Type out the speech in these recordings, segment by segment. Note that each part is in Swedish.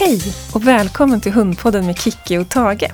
Hej och välkommen till Hundpodden med Kicki och Tage.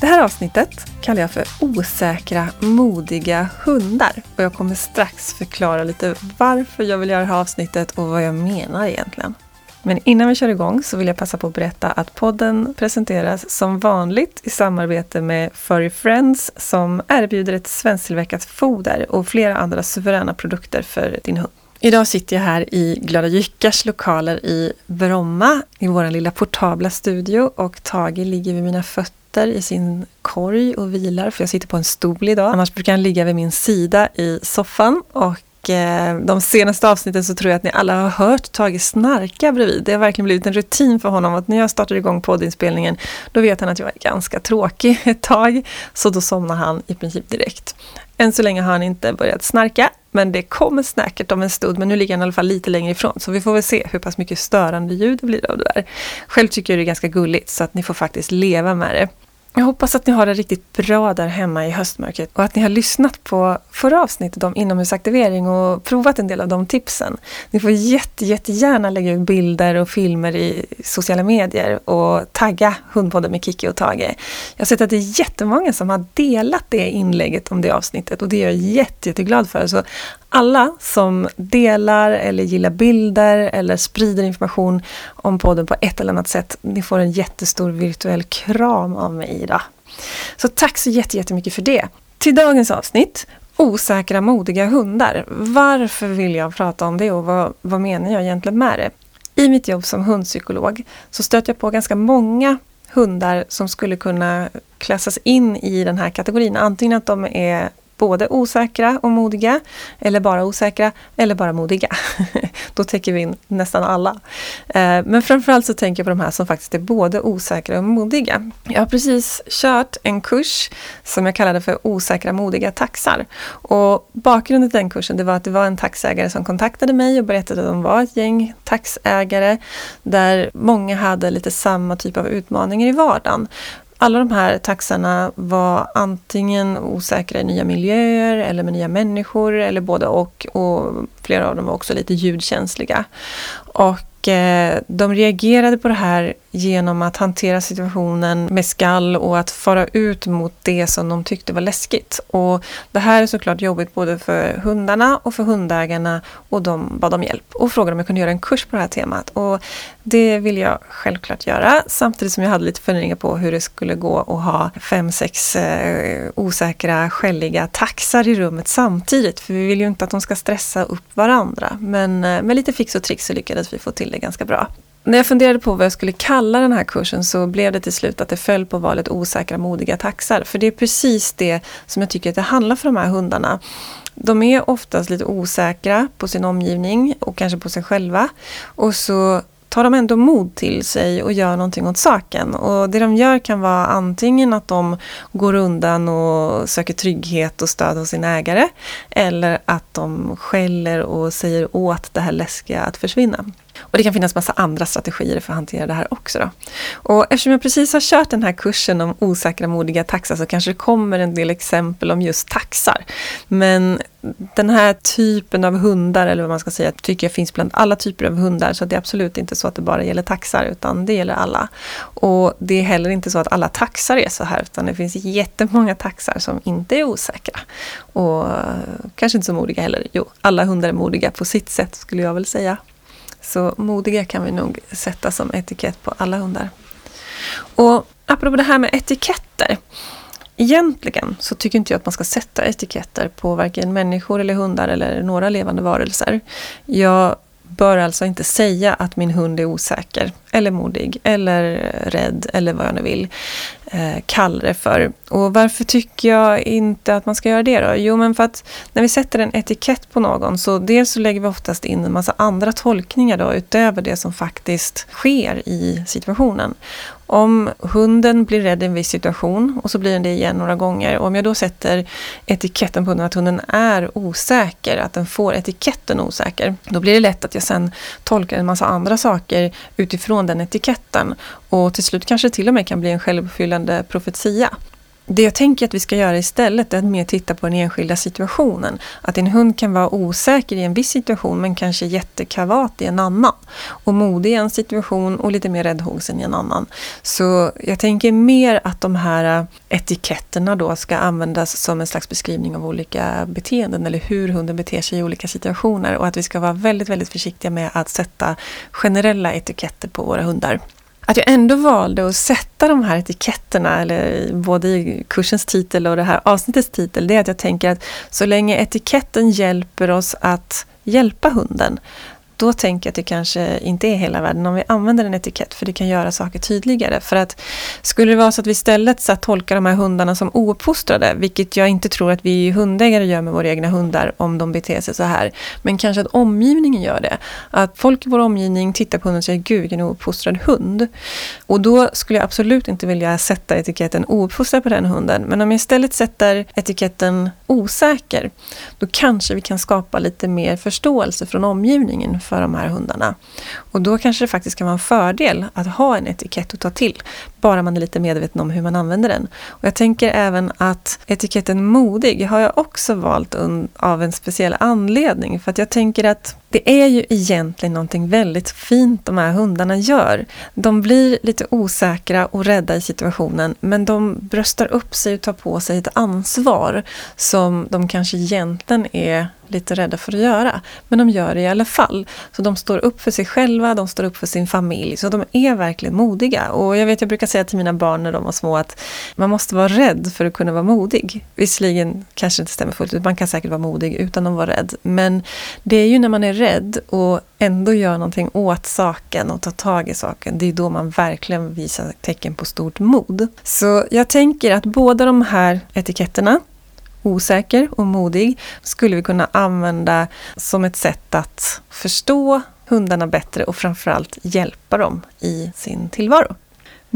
Det här avsnittet kallar jag för Osäkra, modiga hundar. Och jag kommer strax förklara lite varför jag vill göra det här avsnittet och vad jag menar egentligen. Men innan vi kör igång så vill jag passa på att berätta att podden presenteras som vanligt i samarbete med Furry Friends som erbjuder ett svensktillverkat foder och flera andra suveräna produkter för din hund. Idag sitter jag här i Glada Jyckars lokaler i Bromma i vår lilla portabla studio och Tage ligger vid mina fötter i sin korg och vilar för jag sitter på en stol idag. Annars brukar han ligga vid min sida i soffan och Eh, de senaste avsnitten så tror jag att ni alla har hört Tage snarka bredvid. Det har verkligen blivit en rutin för honom att när jag startar igång poddinspelningen då vet han att jag är ganska tråkig ett tag. Så då somnar han i princip direkt. Än så länge har han inte börjat snarka, men det kommer säkert om en stund. Men nu ligger han i alla fall lite längre ifrån, så vi får väl se hur pass mycket störande ljud det blir av det där. Själv tycker jag det är ganska gulligt, så att ni får faktiskt leva med det. Jag hoppas att ni har det riktigt bra där hemma i höstmörkret och att ni har lyssnat på förra avsnittet om inomhusaktivering och provat en del av de tipsen. Ni får jätte, jättegärna lägga ut bilder och filmer i sociala medier och tagga Hundpodden med Kiki och Tage. Jag har sett att det är jättemånga som har delat det inlägget om det avsnittet och det är jag jätte, jätteglad för. Så alla som delar eller gillar bilder eller sprider information om podden på ett eller annat sätt, ni får en jättestor virtuell kram av mig idag. Så tack så jättemycket för det. Till dagens avsnitt, osäkra modiga hundar. Varför vill jag prata om det och vad, vad menar jag egentligen med det? I mitt jobb som hundpsykolog så stöter jag på ganska många hundar som skulle kunna klassas in i den här kategorin. Antingen att de är både osäkra och modiga, eller bara osäkra, eller bara modiga. Då täcker vi in nästan alla. Eh, men framförallt så tänker jag på de här som faktiskt är både osäkra och modiga. Jag har precis kört en kurs som jag kallade för Osäkra modiga taxar. Och bakgrunden till den kursen det var att det var en taxägare som kontaktade mig och berättade att de var ett gäng taxägare där många hade lite samma typ av utmaningar i vardagen alla de här taxarna var antingen osäkra i nya miljöer eller med nya människor eller både och. Och flera av dem var också lite ljudkänsliga. Och eh, de reagerade på det här genom att hantera situationen med skall och att fara ut mot det som de tyckte var läskigt. Och det här är såklart jobbigt både för hundarna och för hundägarna och de bad om hjälp och frågade om jag kunde göra en kurs på det här temat. Och det vill jag självklart göra samtidigt som jag hade lite funderingar på hur det skulle gå att ha fem, sex eh, osäkra, skälliga taxar i rummet samtidigt. För vi vill ju inte att de ska stressa upp varandra. Men eh, med lite fix och tricks så lyckades vi få till det ganska bra. När jag funderade på vad jag skulle kalla den här kursen så blev det till slut att det föll på valet osäkra modiga taxar. För det är precis det som jag tycker att det handlar för de här hundarna. De är oftast lite osäkra på sin omgivning och kanske på sig själva. Och så tar de ändå mod till sig och gör någonting åt saken. Och det de gör kan vara antingen att de går undan och söker trygghet och stöd hos sin ägare. Eller att de skäller och säger åt det här läskiga att försvinna. Och det kan finnas massa andra strategier för att hantera det här också. Då. Och eftersom jag precis har kört den här kursen om osäkra modiga taxar så kanske det kommer en del exempel om just taxar. Men den här typen av hundar, eller vad man ska säga, tycker jag finns bland alla typer av hundar. Så det är absolut inte så att det bara gäller taxar, utan det gäller alla. Och det är heller inte så att alla taxar är så här, utan det finns jättemånga taxar som inte är osäkra. Och kanske inte så modiga heller. Jo, alla hundar är modiga på sitt sätt, skulle jag väl säga. Så modiga kan vi nog sätta som etikett på alla hundar. Och apropå det här med etiketter. Egentligen så tycker inte jag att man ska sätta etiketter på varken människor eller hundar eller några levande varelser. Jag bör alltså inte säga att min hund är osäker eller modig eller rädd eller vad jag nu vill eh, det för. Och varför tycker jag inte att man ska göra det då? Jo, men för att när vi sätter en etikett på någon så dels så lägger vi oftast in en massa andra tolkningar då utöver det som faktiskt sker i situationen. Om hunden blir rädd i en viss situation och så blir den det igen några gånger. Och om jag då sätter etiketten på hunden att hunden är osäker, att den får etiketten osäker, då blir det lätt att jag sen tolkar en massa andra saker utifrån den etiketten. Och till slut kanske det till och med kan bli en självuppfyllande profetia. Det jag tänker att vi ska göra istället är att mer titta på den enskilda situationen. Att en hund kan vara osäker i en viss situation men kanske jättekavat i en annan. Och modig i en situation och lite mer räddhågsen i en annan. Så jag tänker mer att de här äh, etiketterna då ska användas som en slags beskrivning av olika beteenden eller hur hunden beter sig i olika situationer. Och att vi ska vara väldigt, väldigt försiktiga med att sätta generella etiketter på våra hundar. Att jag ändå valde att sätta de här etiketterna, eller både i kursens titel och det här avsnittets titel, det är att jag tänker att så länge etiketten hjälper oss att hjälpa hunden, då tänker jag att det kanske inte är hela världen om vi använder en etikett, för det kan göra saker tydligare. För att skulle det vara så att vi istället så att tolkar de här hundarna som ouppfostrade, vilket jag inte tror att vi hundägare gör med våra egna hundar om de beter sig så här, men kanske att omgivningen gör det. Att folk i vår omgivning tittar på hunden och säger gud vilken ouppfostrad hund. Och då skulle jag absolut inte vilja sätta etiketten ouppfostrad på den hunden. Men om jag istället sätter etiketten osäker, då kanske vi kan skapa lite mer förståelse från omgivningen för de här hundarna. Och då kanske det faktiskt kan vara en fördel att ha en etikett att ta till, bara man är lite medveten om hur man använder den. Och jag tänker även att etiketten modig har jag också valt av en speciell anledning, för att jag tänker att det är ju egentligen någonting väldigt fint de här hundarna gör. De blir lite osäkra och rädda i situationen, men de bröstar upp sig och tar på sig ett ansvar som de kanske egentligen är lite rädda för att göra. Men de gör det i alla fall. Så de står upp för sig själva, de står upp för sin familj. Så de är verkligen modiga. Och jag vet, jag brukar säga till mina barn när de var små att man måste vara rädd för att kunna vara modig. Visserligen kanske det inte stämmer fullt ut, man kan säkert vara modig utan att vara rädd. Men det är ju när man är rädd och ändå gör någonting åt saken och tar tag i saken, det är då man verkligen visar tecken på stort mod. Så jag tänker att båda de här etiketterna osäker och modig skulle vi kunna använda som ett sätt att förstå hundarna bättre och framförallt hjälpa dem i sin tillvaro.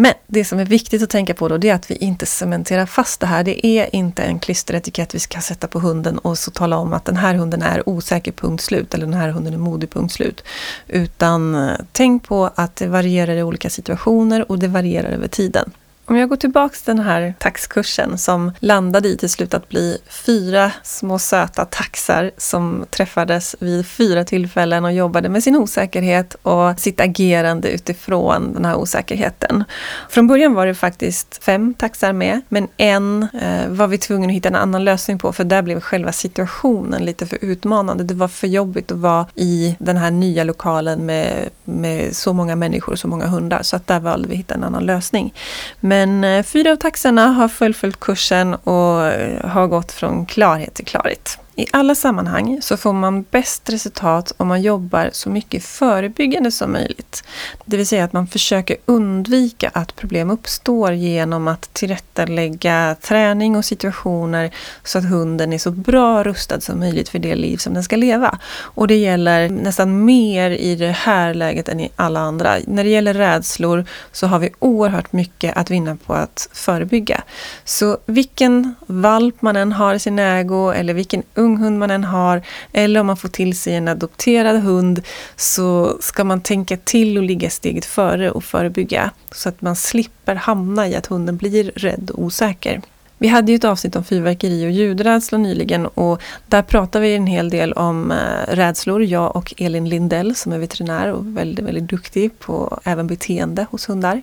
Men det som är viktigt att tänka på då, det är att vi inte cementerar fast det här. Det är inte en klisteretikett vi ska sätta på hunden och så tala om att den här hunden är osäker, punkt slut, eller den här hunden är modig, punkt slut. Utan eh, tänk på att det varierar i olika situationer och det varierar över tiden. Om jag går tillbaka till den här taxkursen som landade i till slut att bli fyra små söta taxar som träffades vid fyra tillfällen och jobbade med sin osäkerhet och sitt agerande utifrån den här osäkerheten. Från början var det faktiskt fem taxar med, men en eh, var vi tvungna att hitta en annan lösning på för där blev själva situationen lite för utmanande. Det var för jobbigt att vara i den här nya lokalen med, med så många människor och så många hundar så att där valde vi att hitta en annan lösning. Men men eh, fyra av taxarna har fullföljt kursen och eh, har gått från klarhet till klarhet. I alla sammanhang så får man bäst resultat om man jobbar så mycket förebyggande som möjligt. Det vill säga att man försöker undvika att problem uppstår genom att tillrättalägga träning och situationer så att hunden är så bra rustad som möjligt för det liv som den ska leva. Och det gäller nästan mer i det här läget än i alla andra. När det gäller rädslor så har vi oerhört mycket att vinna på att förebygga. Så vilken valp man än har i sin ägo eller vilken ung hund man än har eller om man får till sig en adopterad hund så ska man tänka till och ligga steget före och förebygga så att man slipper hamna i att hunden blir rädd och osäker. Vi hade ju ett avsnitt om fyrverkeri och ljudrädsla nyligen och där pratade vi en hel del om eh, rädslor, jag och Elin Lindell som är veterinär och väldigt, väldigt duktig på även beteende hos hundar.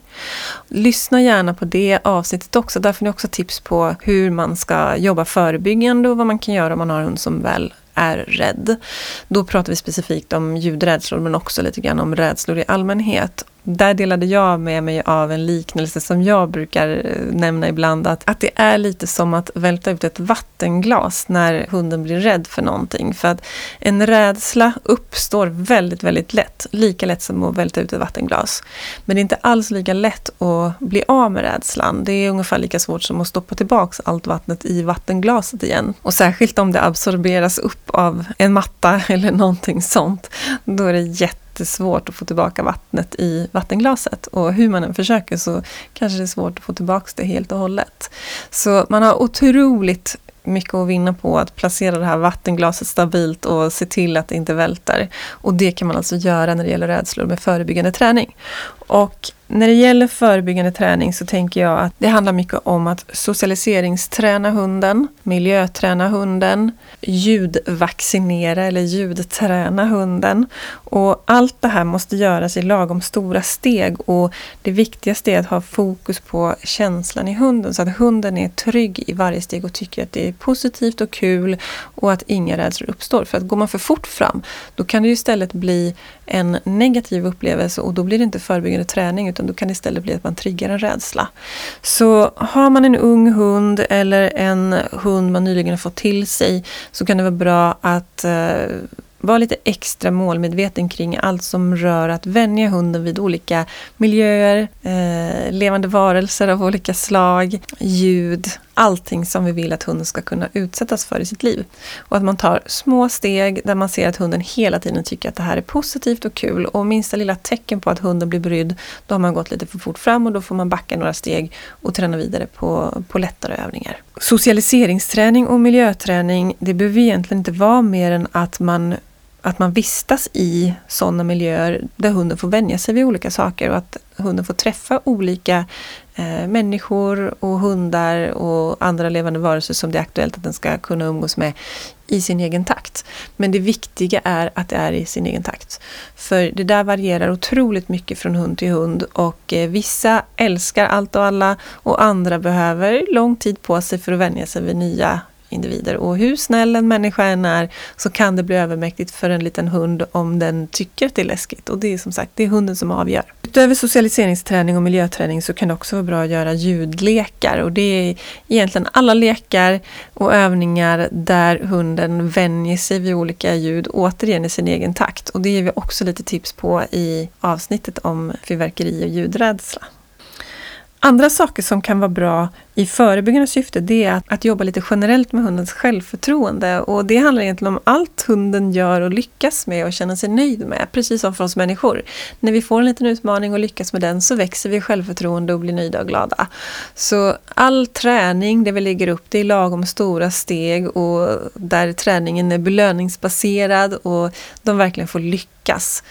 Lyssna gärna på det avsnittet också, där får ni också tips på hur man ska jobba förebyggande och vad man kan göra om man har en hund som väl är rädd. Då pratar vi specifikt om ljudrädslor men också lite grann om rädslor i allmänhet där delade jag med mig av en liknelse som jag brukar eh, nämna ibland. Att, att det är lite som att välta ut ett vattenglas när hunden blir rädd för någonting. För att en rädsla uppstår väldigt, väldigt lätt. Lika lätt som att välta ut ett vattenglas. Men det är inte alls lika lätt att bli av med rädslan. Det är ungefär lika svårt som att stoppa tillbaks allt vattnet i vattenglaset igen. Och särskilt om det absorberas upp av en matta eller någonting sånt. Då är det jätte jättesvårt att få tillbaka vattnet i vattenglaset. Och hur man än försöker så kanske det är svårt att få tillbaka det helt och hållet. Så man har otroligt mycket att vinna på att placera det här vattenglaset stabilt och se till att det inte välter. Och det kan man alltså göra när det gäller rädslor med förebyggande träning. Och när det gäller förebyggande träning så tänker jag att det handlar mycket om att socialiseringsträna hunden, miljöträna hunden, ljudvaccinera eller ljudträna hunden. Och allt det här måste göras i lagom stora steg och det viktigaste är att ha fokus på känslan i hunden så att hunden är trygg i varje steg och tycker att det är positivt och kul och att inga rädslor uppstår. För att går man för fort fram då kan det istället bli en negativ upplevelse och då blir det inte förebyggande träning utan då kan det istället bli att man triggar en rädsla. Så har man en ung hund eller en hund man nyligen har fått till sig så kan det vara bra att eh, vara lite extra målmedveten kring allt som rör att vänja hunden vid olika miljöer, eh, levande varelser av olika slag, ljud, allting som vi vill att hunden ska kunna utsättas för i sitt liv. Och att man tar små steg där man ser att hunden hela tiden tycker att det här är positivt och kul och minsta lilla tecken på att hunden blir brydd, då har man gått lite för fort fram och då får man backa några steg och träna vidare på, på lättare övningar. Socialiseringsträning och miljöträning, det behöver egentligen inte vara mer än att man att man vistas i sådana miljöer där hunden får vänja sig vid olika saker och att hunden får träffa olika Eh, människor och hundar och andra levande varelser som det är aktuellt att den ska kunna umgås med i sin egen takt. Men det viktiga är att det är i sin egen takt. För det där varierar otroligt mycket från hund till hund och eh, vissa älskar allt och alla och andra behöver lång tid på sig för att vänja sig vid nya individer. Och hur snäll en människa än är så kan det bli övermäktigt för en liten hund om den tycker att det är läskigt. Och det är som sagt, det är hunden som avgör. Utöver socialiseringsträning och miljöträning så kan det också vara bra att göra ljudlekar. Och det är egentligen alla lekar och övningar där hunden vänjer sig vid olika ljud, återigen i sin egen takt. Och det ger vi också lite tips på i avsnittet om fyrverkeri och ljudrädsla. Andra saker som kan vara bra i förebyggande syfte det är att, att, jobba lite generellt med hundens självförtroende. Och det handlar egentligen om allt hunden gör och lyckas med och känner sig nöjd med. Precis som för oss människor. När vi får en liten utmaning och lyckas med den så växer vi självförtroende och blir nöjda och glada. Så all träning där vi lägger upp det i lagom stora steg och där träningen är belöningsbaserad och de verkligen får lyckas.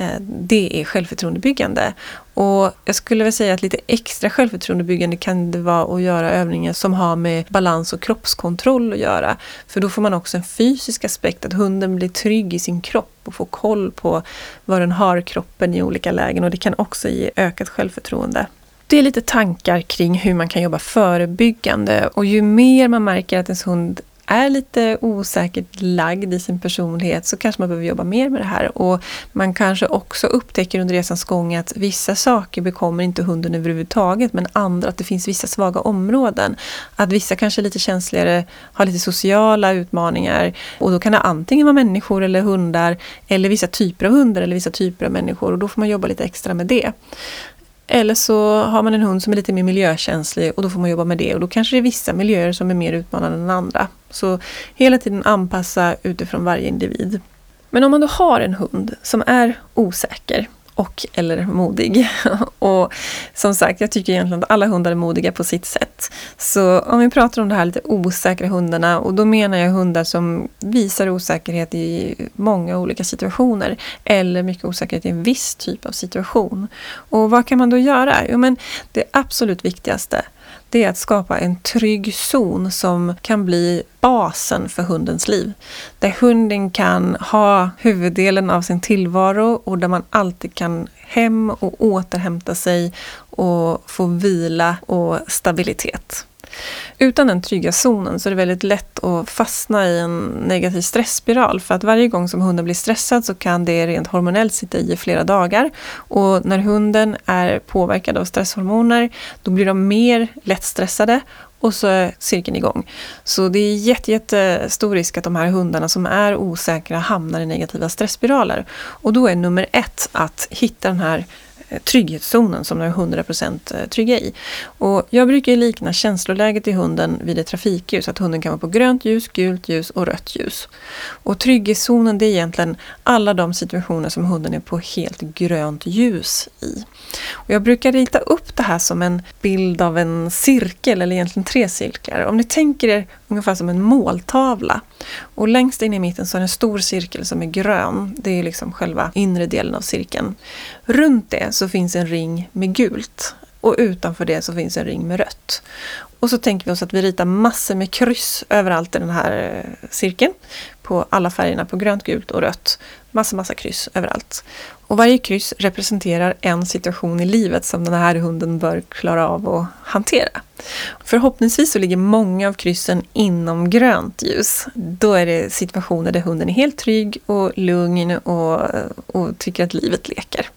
Eh, det är självförtroendebyggande. Och jag skulle väl säga att lite extra självförtroendebyggande kan det vara att göra övningar som har med balans och kroppskontroll att göra. För då får man också en fysisk aspekt, att hunden blir trygg i sin kropp och får koll på var den har kroppen i olika lägen och det kan också ge ökat självförtroende. Det är lite tankar kring hur man kan jobba förebyggande och ju mer man märker att ens hund är lite osäkert lagd i sin personlighet så kanske man behöver jobba mer med det här. Och man kanske också upptäcker under resans gång att vissa saker bekommer inte hunden överhuvudtaget men andra, att det finns vissa svaga områden. Att vissa kanske är lite känsligare, har lite sociala utmaningar och då kan det antingen vara människor eller hundar eller vissa typer av hundar eller vissa typer av människor och då får man jobba lite extra med det. Eller så har man en hund som är lite mer miljökänslig och då får man jobba med det. Och då kanske det är vissa miljöer som är mer utmanande än andra. Så hela tiden anpassa utifrån varje individ. Men om man då har en hund som är osäker och eller modig. och som sagt, jag tycker egentligen att alla hundar är modiga på sitt sätt. Så om vi pratar om de här lite osäkra hundarna och då menar jag hundar som visar osäkerhet i många olika situationer eller mycket osäkerhet i en viss typ av situation. Och vad kan man då göra? Jo, men det absolut viktigaste det är att skapa en trygg zon som kan bli basen för hundens liv. Där hunden kan ha huvuddelen av sin tillvaro och där man alltid kan hem och återhämta sig och få vila och stabilitet. Utan den trygga zonen så är det väldigt lätt att fastna i en negativ stressspiral. För att varje gång som hunden blir stressad så kan det rent hormonellt sitta i flera dagar. Och när hunden är påverkad av stresshormoner då blir de mer lättstressade och så är cirkeln igång. Så det är jättestor risk att de här hundarna som är osäkra hamnar i negativa stressspiraler. Och då är nummer ett att hitta den här Eh, trygghetszonen som de är 100% eh, trygga i. Och jag brukar likna känsloläget i hunden vid ett trafikljus, att hunden kan vara på grönt ljus, gult ljus och rött ljus. Och trygghetszonen det är egentligen alla de situationer som hunden är på helt grönt ljus i. Och jag brukar rita upp det här som en bild av en cirkel, eller egentligen tre cirklar. Om ni tänker er ungefär som en måltavla. Och längst in i mitten så är det en stor cirkel som är grön. Det är liksom själva inre delen av cirkeln. Runt det så finns en ring med gult. Och utanför det så finns en ring med rött. Och så tänker vi oss att vi ritar massor med kryss överallt i den här eh, cirkeln. På alla färgerna, på grönt, gult och rött. Massa, massa kryss överallt. Och varje kryss representerar en situation i livet som den här hunden bör klara av att hantera. Förhoppningsvis så ligger många av kryssen inom grönt ljus. Då är det situationer där hunden är helt trygg och lugn och, och tycker att livet leker.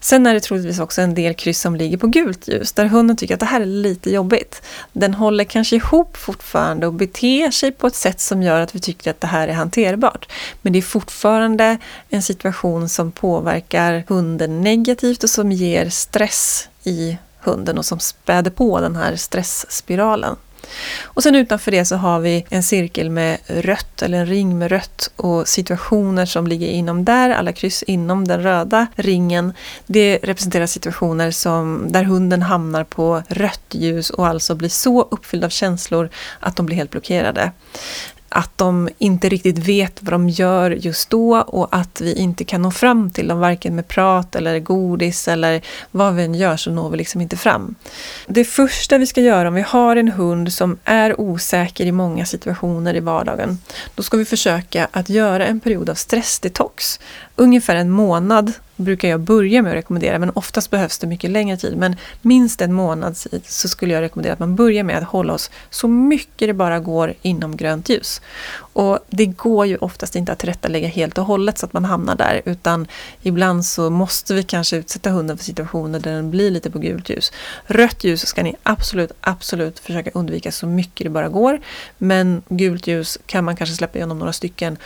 Sen är det troligtvis också en del kryss som ligger på gult ljus, där hunden tycker att det här är lite jobbigt. Den håller kanske ihop fortfarande och beter sig på ett sätt som gör att vi tycker att det här är hanterbart. Men det är fortfarande en situation som påverkar hunden negativt och som ger stress i hunden och som späder på den här stressspiralen. Och sen utanför det så har vi en cirkel med rött, eller en ring med rött och situationer som ligger inom där, alla kryss inom den röda ringen. Det representerar situationer som, där hunden hamnar på rött ljus och alltså blir så uppfylld av känslor att de blir helt blockerade att de inte riktigt vet vad de gör just då och att vi inte kan nå fram till dem varken med prat eller godis eller vad vi än gör så når vi liksom inte fram. Det första vi ska göra om vi har en hund som är osäker i många situationer i vardagen, då ska vi försöka att göra en period av stressdetox. Ungefär en månad brukar jag börja med att rekommendera, men oftast behövs det mycket längre tid. Men minst en månad så skulle jag rekommendera att man börjar med att hålla oss så mycket det bara går inom grönt ljus. Och det går ju oftast inte att tillrättalägga helt och hållet så att man hamnar där, utan ibland så måste vi kanske utsätta hunden för situationer där den blir lite på gult ljus. Rött ljus ska ni absolut, absolut försöka undvika så mycket det bara går. Men gult ljus kan man kanske släppa igenom några stycken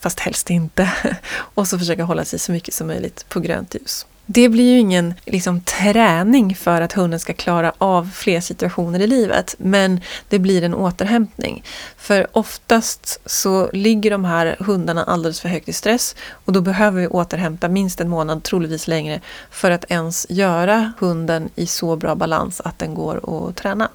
fast helst inte. Och så försöka hålla sig så mycket som möjligt på grönt ljus. Det blir ju ingen liksom, träning för att hunden ska klara av fler situationer i livet, men det blir en återhämtning. För oftast så ligger de här hundarna alldeles för högt i stress och då behöver vi återhämta minst en månad, troligtvis längre, för att ens göra hunden i så bra balans att den går att träna.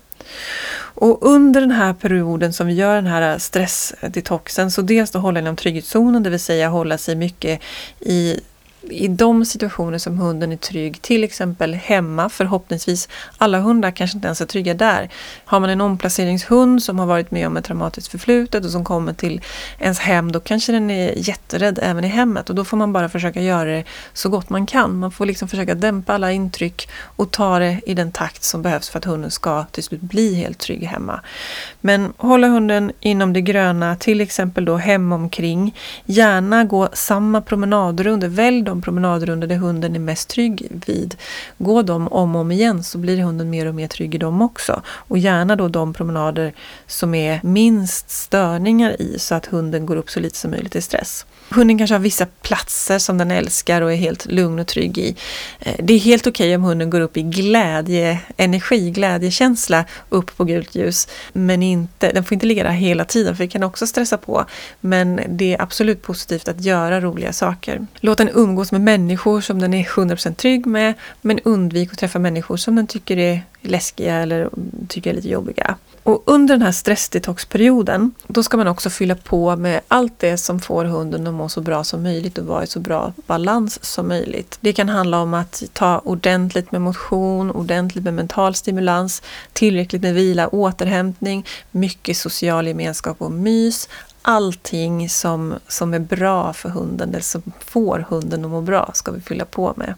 Och under den här perioden som vi gör den här äh, stressdetoxen så dels då hålla inom trygghetszonen, det vill säga hålla sig mycket i i de situationer som hunden är trygg, till exempel hemma, förhoppningsvis, alla hundar kanske inte ens är trygga där. Har man en omplaceringshund som har varit med om ett traumatiskt förflutet och som kommer till ens hem, då kanske den är jätterädd även i hemmet och då får man bara försöka göra det så gott man kan. Man får liksom försöka dämpa alla intryck och ta det i den takt som behövs för att hunden ska till slut bli helt trygg hemma. Men hålla hunden inom det gröna, till exempel då hemomkring. Gärna gå samma promenadrundor, välj de promenadrundor där hunden är mest trygg vid. Gå dem om och om igen så blir hunden mer och mer trygg i dem också. Och gärna då de promenader som är minst störningar i så att hunden går upp så lite som möjligt i stress. Hunden kanske har vissa platser som den älskar och är helt lugn och trygg i. Eh, det är helt okej okay om hunden går upp i glädje, energi, glädjekänsla upp på gult ljus. Men inte, den får inte ligga där hela tiden för det kan också stressa på. Men det är absolut positivt att göra roliga saker. Låt den umgås med människor som den är 100% trygg med. Men undvik att träffa människor som den tycker är läskiga eller tycker är lite jobbiga. Och under den här stressdetoxperioden, då ska man också fylla på med allt det som får hunden att må så bra som möjligt och vara i så bra balans som möjligt. Det kan handla om att ta ordentligt med motion, ordentligt med mental stimulans, tillräckligt med vila, återhämtning, mycket social gemenskap och mys. Allting som, som är bra för hunden, eller som får hunden att må bra, ska vi fylla på med.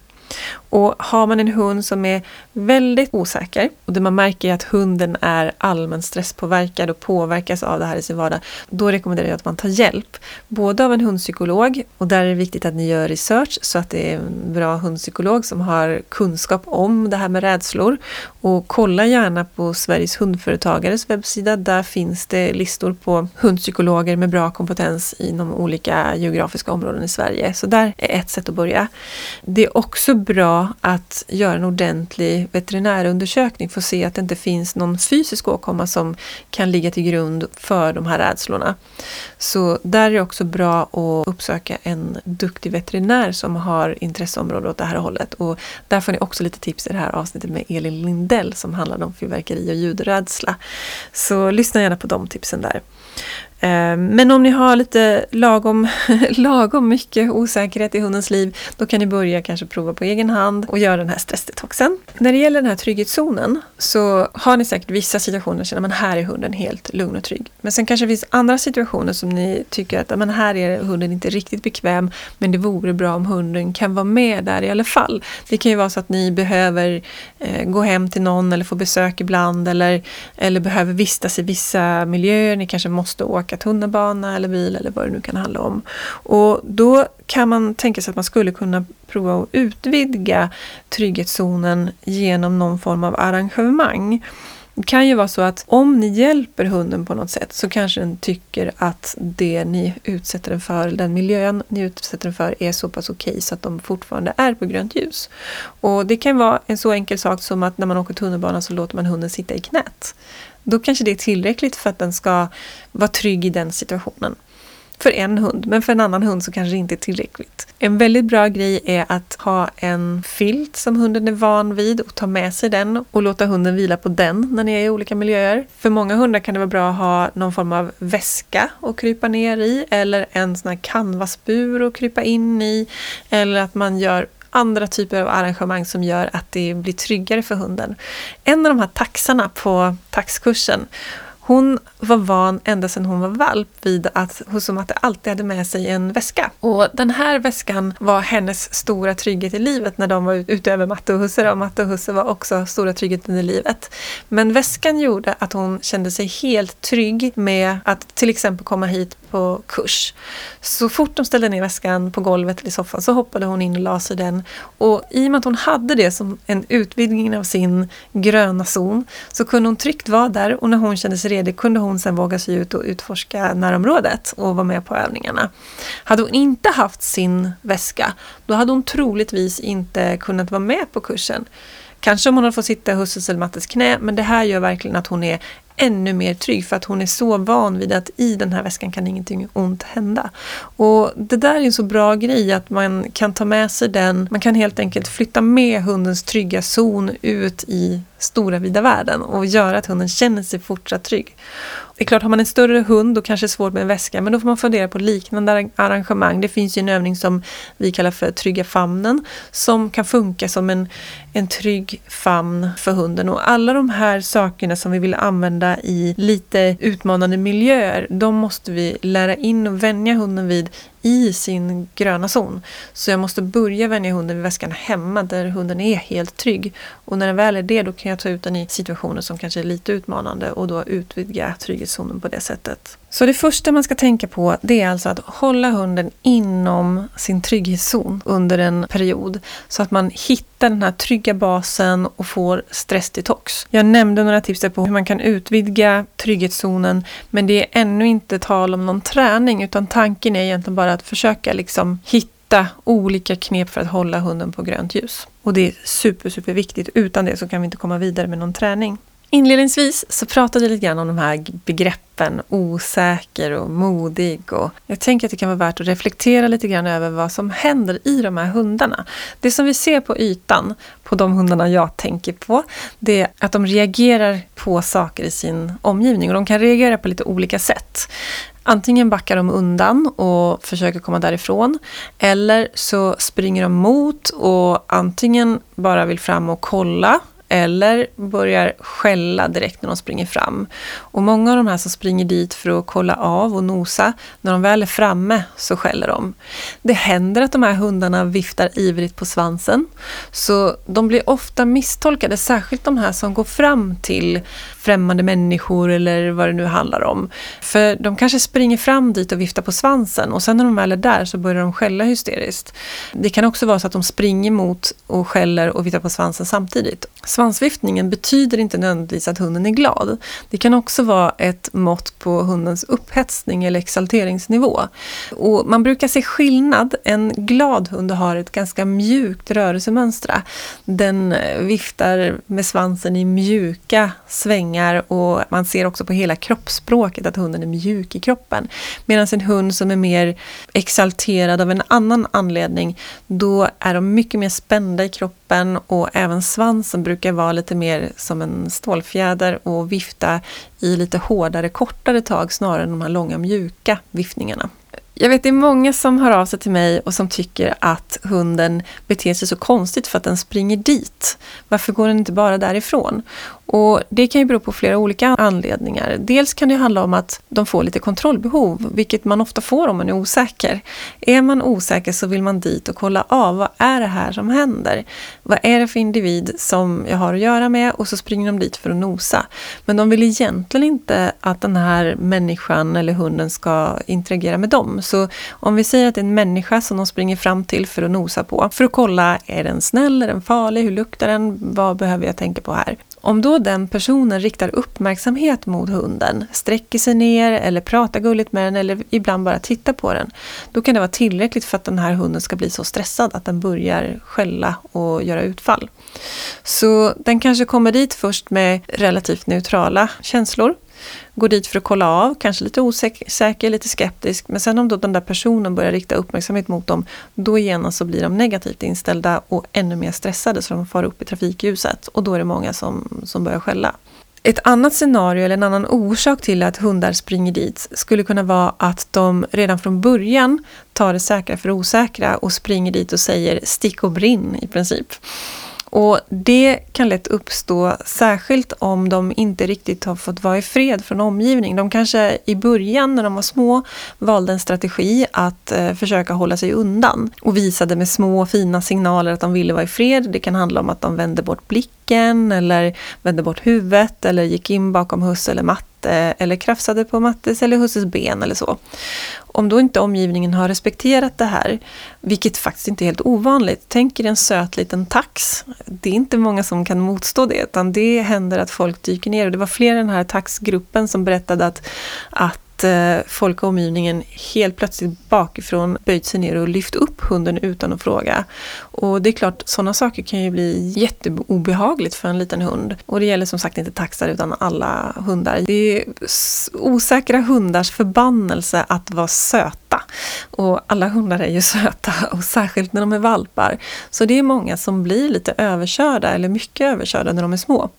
Och har man en hund som är väldigt osäker och där man märker att hunden är allmänt stresspåverkad och påverkas av det här i sin vardag, då rekommenderar jag att man tar hjälp. Både av en hundpsykolog, och där är det viktigt att ni gör research så att det är en bra hundpsykolog som har kunskap om det här med rädslor. Och kolla gärna på Sveriges hundföretagares webbsida. Där finns det listor på hundpsykologer med bra kompetens inom olika geografiska områden i Sverige. Så där är ett sätt att börja. Det är också bra bra att göra en ordentlig veterinärundersökning för att se att det inte finns någon fysisk åkomma som kan ligga till grund för de här rädslorna. Så där är det också bra att uppsöka en duktig veterinär som har intresseområde åt det här hållet. Och där får ni också lite tips i det här avsnittet med Elin Lindell som handlar om fyrverkeri och ljudrädsla. Så lyssna gärna på de tipsen där. Eh, men om ni har lite lagom, lagom mycket osäkerhet i hundens liv, då kan ni börja kanske prova på egen hand och göra den här stressdetoxen. När det gäller den här trygghetszonen så har ni säkert vissa situationer där känner man här är hunden helt lugn och trygg. Men sen kanske det finns andra situationer som ni tycker att men här är hunden inte riktigt bekväm, men det vore bra om hunden kan vara med där i alla fall. Det kan ju vara så att ni behöver eh, gå hem till någon eller få besök ibland eller, eller behöver vistas i vissa miljöer. Ni kanske måste åka åka tunnelbana eller bil eller vad det nu kan handla om. Och då kan man tänka sig att man skulle kunna prova att utvidga trygghetszonen genom någon form av arrangemang. Det kan ju vara så att om ni hjälper hunden på något sätt så kanske den tycker att det ni utsätter den för, den miljön ni utsätter den för är så pass okej okay så att de fortfarande är på grönt ljus. Och det kan vara en så enkel sak som att när man åker tunnelbana så låter man hunden sitta i knät. Då kanske det är tillräckligt för att den ska vara trygg i den situationen. För en hund, men för en annan hund så kanske det inte är tillräckligt. En väldigt bra grej är att ha en filt som hunden är van vid och ta med sig den och låta hunden vila på den när ni är i olika miljöer. För många hundar kan det vara bra att ha någon form av väska att krypa ner i eller en sån här canvasbur att krypa in i. Eller att man gör andra typer av arrangemang som gör att det blir tryggare för hunden. En av de här taxarna på taxkursen hon var van ända sedan hon var valp vid att hos att alltid hade med sig en väska. Och den här väskan var hennes stora trygghet i livet när de var ute över Matte och Husse. Och Matte och Husse var också stora tryggheten i livet. Men väskan gjorde att hon kände sig helt trygg med att till exempel komma hit på kurs. Så fort de ställde ner väskan på golvet eller i soffan så hoppade hon in och la sig den. Och i och med att hon hade det som en utvidgning av sin gröna zon så kunde hon tryggt vara där och när hon kände sig redo kunde hon sen våga sig ut och utforska närområdet och vara med på övningarna. Hade hon inte haft sin väska, då hade hon troligtvis inte kunnat vara med på kursen. Kanske om hon hade fått sitta i husses eller Mattes knä, men det här gör verkligen att hon är ännu mer trygg för att hon är så van vid att i den här väskan kan ingenting ont hända. Och det där är en så bra grej att man kan ta med sig den, man kan helt enkelt flytta med hundens trygga zon ut i stora vida världen och göra att hunden känner sig fortsatt trygg. Det är klart, har man en större hund då kanske det är svårt med en väska, men då får man fundera på liknande arrangemang. Det finns ju en övning som vi kallar för trygga famnen, som kan funka som en, en trygg famn för hunden. Och alla de här sakerna som vi vill använda i lite utmanande miljöer, de måste vi lära in och vänja hunden vid i sin gröna zon. Så jag måste börja vänja hunden vid väskan hemma där hunden är helt trygg. Och när den väl är det då kan jag ta ut den i situationer som kanske är lite utmanande och då utvidga trygghetszonen på det sättet. Så det första man ska tänka på det är alltså att hålla hunden inom sin trygghetszon under en period. Så att man hittar den här trygga basen och får stressdetox. Jag nämnde några tips på hur man kan utvidga trygghetszonen men det är ännu inte tal om någon träning utan tanken är egentligen bara att försöka liksom hitta olika knep för att hålla hunden på grönt ljus. Och det är super, super viktigt. Utan det så kan vi inte komma vidare med någon träning. Inledningsvis så pratade vi lite grann om de här begreppen osäker och modig och jag tänker att det kan vara värt att reflektera lite grann över vad som händer i de här hundarna. Det som vi ser på ytan på de hundarna jag tänker på, det är att de reagerar på saker i sin omgivning och de kan reagera på lite olika sätt. Antingen backar de undan och försöker komma därifrån eller så springer de mot och antingen bara vill fram och kolla eller börjar skälla direkt när de springer fram. Och många av de här som springer dit för att kolla av och nosa, när de väl är framme så skäller de. Det händer att de här hundarna viftar ivrigt på svansen, så de blir ofta misstolkade, särskilt de här som går fram till främmande människor eller vad det nu handlar om. För de kanske springer fram dit och viftar på svansen och sen när de väl är där så börjar de skälla hysteriskt. Det kan också vara så att de springer mot och skäller och viftar på svansen samtidigt. Svansviftningen betyder inte nödvändigtvis att hunden är glad. Det kan också vara ett mått på hundens upphetsning eller exalteringsnivå. Och man brukar se skillnad. En glad hund har ett ganska mjukt rörelsemönster. Den viftar med svansen i mjuka svängar och man ser också på hela kroppsspråket att hunden är mjuk i kroppen. Medan en hund som är mer exalterad av en annan anledning, då är de mycket mer spända i kroppen och även svansen brukar vara lite mer som en stålfjäder och vifta i lite hårdare, kortare tag snarare än de här långa mjuka viftningarna. Jag vet det är många som hör av sig till mig och som tycker att hunden beter sig så konstigt för att den springer dit. Varför går den inte bara därifrån? Och Det kan ju bero på flera olika anledningar. Dels kan det handla om att de får lite kontrollbehov, vilket man ofta får om man är osäker. Är man osäker så vill man dit och kolla av, vad är det här som händer? Vad är det för individ som jag har att göra med? Och så springer de dit för att nosa. Men de vill egentligen inte att den här människan eller hunden ska interagera med dem. Så om vi säger att det är en människa som de springer fram till för att nosa på, för att kolla, är den snäll, är den farlig, hur luktar den, vad behöver jag tänka på här? Om då den personen riktar uppmärksamhet mot hunden, sträcker sig ner eller pratar gulligt med den eller ibland bara tittar på den, då kan det vara tillräckligt för att den här hunden ska bli så stressad att den börjar skälla och göra utfall. Så den kanske kommer dit först med relativt neutrala känslor går dit för att kolla av, kanske lite osäker, lite skeptisk. Men sen om då den där personen börjar rikta uppmärksamhet mot dem, då genast så blir de negativt inställda och ännu mer stressade så de far upp i trafikljuset. Och då är det många som, som börjar skälla. Ett annat scenario eller en annan orsak till att hundar springer dit skulle kunna vara att de redan från början tar det säkra för osäkra och springer dit och säger stick och brinn i princip. Och det kan lätt uppstå, särskilt om de inte riktigt har fått vara i fred från omgivning. De kanske i början när de var små valde en strategi att eh, försöka hålla sig undan och visade med små fina signaler att de ville vara i fred. Det kan handla om att de vände bort blicken eller vände bort huvudet eller gick in bakom husse eller matte eller krafsade på Mattes eller husses ben eller så. Om då inte omgivningen har respekterat det här, vilket faktiskt inte är helt ovanligt, tänk er en söt liten tax. Det är inte många som kan motstå det, utan det händer att folk dyker ner. Och det var fler i den här taxgruppen som berättade att, att eh, folk i omgivningen helt plötsligt bakifrån böjt sig ner och lyft upp hunden utan att fråga. Och det är klart, sådana saker kan ju bli jätteobehagligt för en liten hund. Och det gäller som sagt inte taxar utan alla hundar. Det är osäkra hundars förbannelse att vara söta. Och alla hundar är ju söta och särskilt när de är valpar. Så det är många som blir lite överkörda eller mycket överkörda när de är små.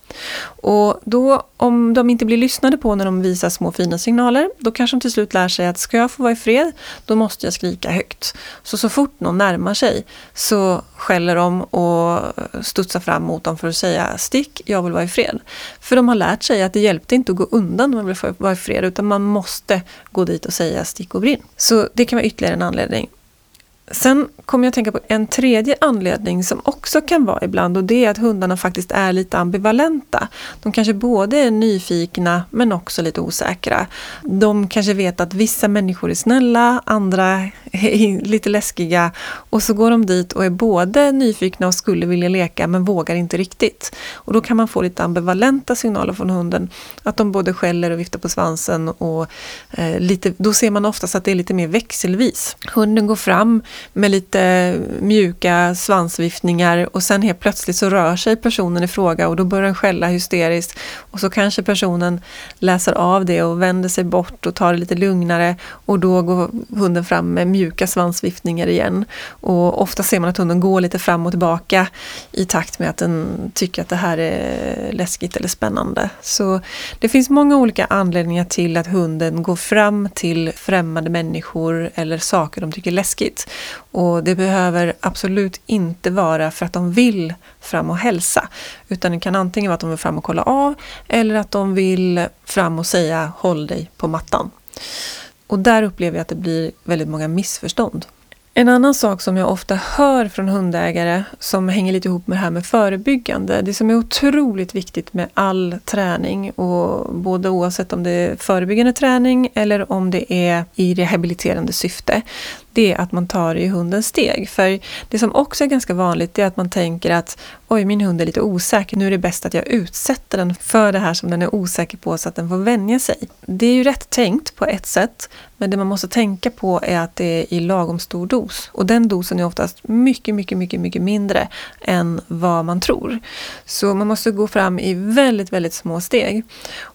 Och då om de inte blir lyssnade på när de visar små fina signaler, då kanske de till slut lär sig att ska jag få vara i fred, då måste jag skrika högt. Så så fort någon närmar sig så skäller dem och studsar fram mot dem för att säga stick, jag vill vara i fred. För de har lärt sig att det hjälpte inte att gå undan när man vill vara i fred, utan man måste gå dit och säga stick och brinn. Så det kan vara ytterligare en anledning. Sen kommer jag att tänka på en tredje anledning som också kan vara ibland och det är att hundarna faktiskt är lite ambivalenta. De kanske både är nyfikna men också lite osäkra. De kanske vet att vissa människor är snälla, andra är lite läskiga och så går de dit och är både nyfikna och skulle vilja leka men vågar inte riktigt. Och då kan man få lite ambivalenta signaler från hunden. Att de både skäller och viftar på svansen och eh, lite, då ser man oftast att det är lite mer växelvis. Hunden går fram med lite mjuka svansviftningar och sen helt plötsligt så rör sig personen i fråga och då börjar den skälla hysteriskt och så kanske personen läser av det och vänder sig bort och tar det lite lugnare och då går hunden fram med mjuka svansviftningar igen. Och ofta ser man att hunden går lite fram och tillbaka i takt med att den tycker att det här är läskigt eller spännande. Så det finns många olika anledningar till att hunden går fram till främmande människor eller saker de tycker är läskigt. Och det behöver absolut inte vara för att de vill fram och hälsa. Utan det kan antingen vara att de vill fram och kolla av eller att de vill fram och säga håll dig på mattan. Och där upplever jag att det blir väldigt många missförstånd. En annan sak som jag ofta hör från hundägare som hänger lite ihop med det här med förebyggande. Det som är otroligt viktigt med all träning och både oavsett om det är förebyggande träning eller om det är i rehabiliterande syfte det är att man tar i hundens steg. För det som också är ganska vanligt är att man tänker att oj, min hund är lite osäker, nu är det bäst att jag utsätter den för det här som den är osäker på så att den får vänja sig. Det är ju rätt tänkt på ett sätt, men det man måste tänka på är att det är i lagom stor dos. Och den dosen är oftast mycket, mycket, mycket, mycket mindre än vad man tror. Så man måste gå fram i väldigt, väldigt små steg.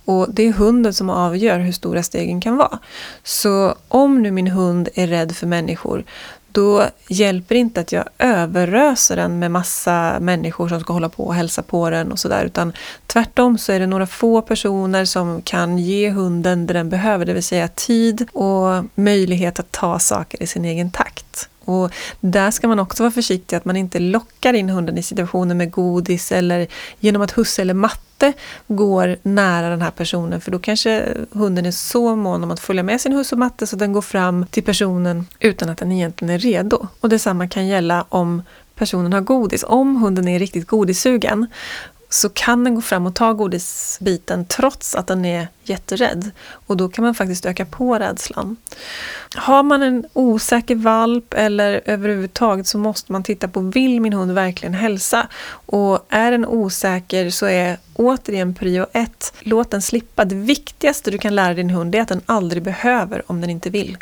Och det är hunden som avgör hur stora stegen kan vara. Så om nu min hund är rädd för människor, då hjälper det inte att jag överröser den med massa människor som ska hålla på och hälsa på den och sådär. Utan tvärtom så är det några få personer som kan ge hunden det den behöver, det vill säga tid och möjlighet att ta saker i sin egen takt. Och där ska man också vara försiktig att man inte lockar in hunden i situationer med godis eller genom att husse eller matte går nära den här personen för då kanske hunden är så mån om att följa med sin husse och matte så den går fram till personen utan att den egentligen är redo. Och detsamma kan gälla om personen har godis. Om hunden är riktigt godissugen så kan den gå fram och ta godisbiten trots att den är jätterädd. Och då kan man faktiskt öka på rädslan. Har man en osäker valp eller överhuvudtaget så måste man titta på vill min hund verkligen hälsa? Och är den osäker så är återigen prio ett, låt den slippa. Det viktigaste du kan lära din hund är att den aldrig behöver om den inte vill.